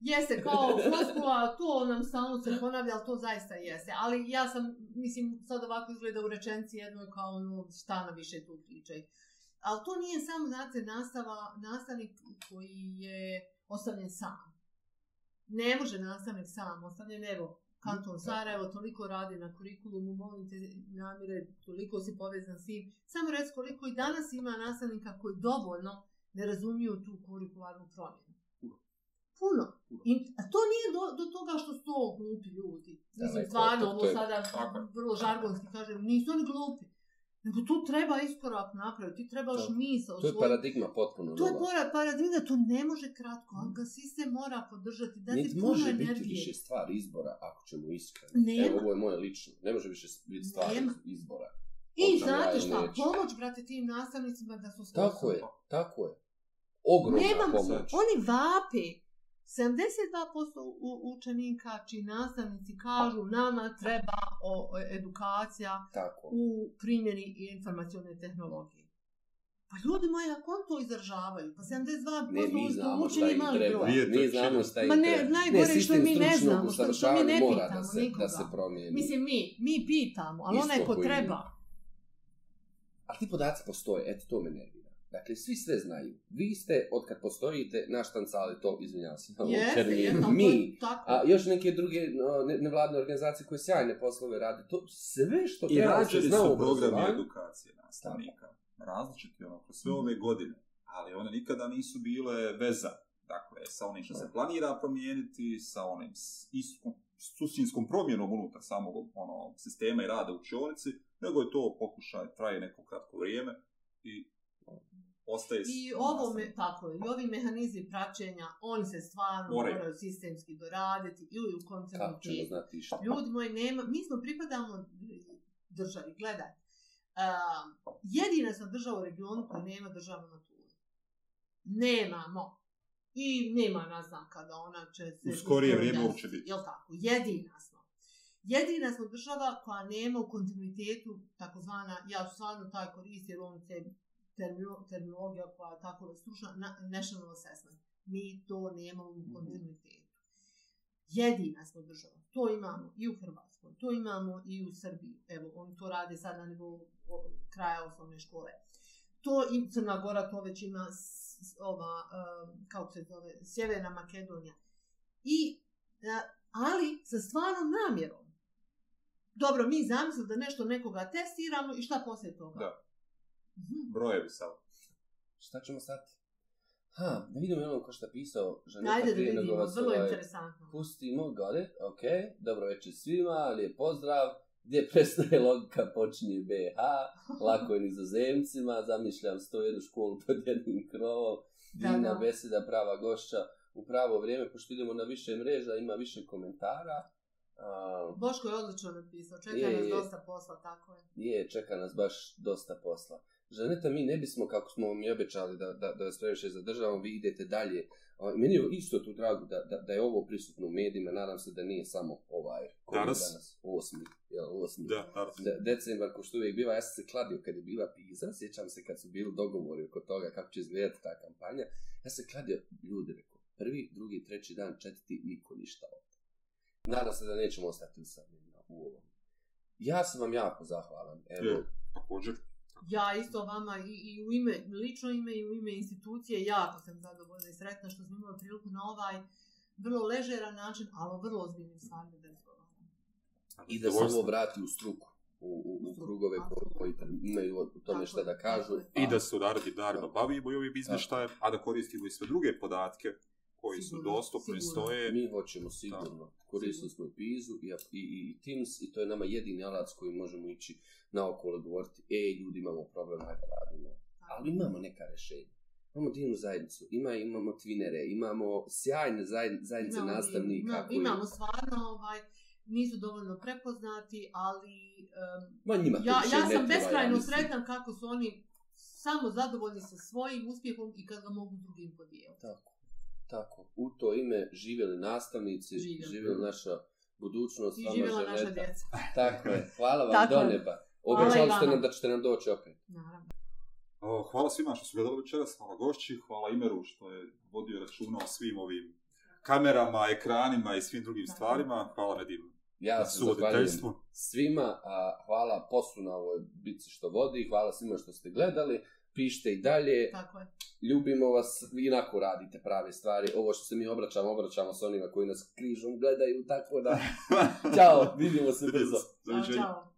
jeste kao floskula, to nam stalno se ponavlja, ali to zaista jeste. Ali ja sam, mislim, sad ovako izgleda u rečenci jednoj kao ono, šta na više tu pričaj. Ali to nije samo, znate, nastava, nastavnik koji je ostavljen sam. Ne može nastavnik sam, ostavljen, evo, Kanton Sarajevo toliko radi na kurikulumu, molim te namire, toliko si povezan s tim. Samo rec koliko i danas ima nastavnika koji dovoljno ne razumiju tu kurikularnu promjenu. Puno. In, a to nije do, do toga što su to glupi ljudi. Mislim, stvarno, ovo sada vrlo žargonski kažem, nisu oni glupi. Nego tu treba iskorak napraviti, ti trebaš misao. To je paradigma potpuno. To je mora, paradigma, to ne može kratko, ali mm. ga svi se mora podržati. Da Nije može energije. biti više stvar izbora, ako ćemo iskreno. Nema. Evo, ovo je moje lično. Ne može više biti stvar Nema. izbora. I znate šta, neći. pomoć, brate, tim nastavnicima da su sposobni. Tako je, tako je. Ogromna Nemam pomoć. Su. Oni vape, 72% učenika, čiji nastavnici kažu nama treba o, o, edukacija Tako. u primjeni informacijone tehnologije. Pa ljudi moji, ako on to izražavaju, pa 72% učenika učenje imali treba. broj. Mi znamo šta im treba. Ma najgore ne, što mi ne znamo, što, što mi ne mora pitamo da se, nikoga. Da se promijeni. Mislim, mi, mi pitamo, ali onaj ko treba. Ali ti podaci postoje, eto to me nervira. Dakle, svi sve znaju. Vi ste, od kad postojite, naštancali to, izvinjavam se, ovo yes, termin, je, mi, tako. a još neke druge nevladne organizacije koje sjajne poslove rade, to sve što I treba se zna u programu edukacije nastavnika, različiti ono, po sve mm. ove godine, ali one nikada nisu bile veza, dakle, sa onim što se mm. planira promijeniti, sa onim iskom, suštinskom promjenom unutar samog ono, sistema i rada u čionici, nego je to pokušaj, traje neko kratko vrijeme i ostaje I ovo me, tako i ovi mehanizmi praćenja, oni se stvarno moraju, moraju sistemski doraditi ili u koncernu Ljudi moji, nema, mi smo pripadamo državi, gledaj. Uh, jedina sam država u regionu koja nema državnu maturu. Nemamo. I nema naznaka da ona će se... U skorije vrijeme uopće biti. Jel tako? Jedina smo. Jedina smo država koja nema u kontinuitetu takozvana, ja su stvarno taj koristi, jer on se terminologija koja je tako stručna, national assessment. Mi to nemamo u mhm. kontinuitetu. Jedina smo država. To imamo i u Hrvatskoj, to imamo i u Srbiji. Evo, oni to rade sad na nivou kraja osnovne škole. To i Crna Gora, to već ima ova, um, kao se zove, Sjeverna Makedonija. I, ali sa stvarnom namjerom. Dobro, mi zamislimo da nešto nekoga testiramo i šta poslije toga? Da. Mhm. brojevi samo. Šta ćemo sad? Ha, da vidimo ono ko šta pisao žene Ajde da vidimo, vrlo ovaj, interesantno. Pustimo, got it, ok. Dobro večer svima, lijep pozdrav. Gdje prestaje logika, počinje BH. Lako je nizozemcima, zamišljam 101 školu pod jednim krovom. Dina beseda, prava gošća. U pravo vrijeme, pošto idemo na više mreža, ima više komentara. Um, Boško je odlično napisao, čeka je, nas dosta posla, tako je. Je, čeka nas baš dosta posla ženeta, mi ne bismo, kako smo vam i obećali da, da, da vas previše zadržavamo, vi idete dalje. A, meni je isto tu drago da, da, da je ovo prisutno u medijima, nadam se da nije samo ovaj, koji danas? danas, osmi, jel, osmi. Da, da, decembar, ko što uvijek biva, ja sam se kladio kad je bila PISA, sjećam se kad su bili dogovori oko toga kako će izgledati ta kampanja, ja sam se kladio ljudi, rekao, prvi, drugi, treći dan, četiti, niko ništa ovdje. Nadam se da nećemo ostati sami u ovom. Ja sam vam jako zahvalan, evo. Je, također. Ja isto vama i, i u ime, lično ime i u ime institucije jako sam zadovoljna i sretna što smo imali priliku na ovaj vrlo ležeran način, ali vrlo ozbiljnim stvarima da razgovaramo. I da se ovo vrati u struku. U, u, u krugove koji imaju o tome što da kažu. Tako. I da se u narodi naravno bavimo i ovim izmeštajem, a da koristimo i sve druge podatke koji sigurno, su dostupni, stoje. Mi hoćemo sigurno. Da. Koristili smo i PIZU i, i, i, Teams i to je nama jedini alat s kojim možemo ići naokolo govoriti, e, ljudi imamo problem, hajde radimo. Ali imamo neka rešenja. Imamo divnu zajednicu, ima, imamo twinere, imamo sjajne zajednice imamo, nastavnika. Imamo, koji... imamo stvarno, ovaj, nisu dovoljno prepoznati, ali um, Ma njima, ja, ja sam beskrajno ja sretan kako su oni samo zadovoljni sa svojim uspjehom i kada mogu drugim podijeliti. Tako, tako. U to ime živjeli nastavnici, živjeli, živjeli naša budućnost. I živjela naša djeca. Tako je. Hvala vam tako. do neba obećali ste nam da ćete nam doći opet. Naravno. Uh, hvala svima što su gledali večeras, hvala gošći, hvala Imeru što je vodio računa o svim ovim kamerama, ekranima i svim drugim Naravno. stvarima. Hvala Redim. Ja se zahvaljujem svima, a hvala poslu na ovoj bici što vodi, hvala svima što ste gledali, pišite i dalje, Tako je. ljubimo vas, vi inako radite prave stvari, ovo što se mi obraćamo, obraćamo s onima koji nas križom gledaju, tako da, ćao, vidimo se brzo. Ćao, ćao.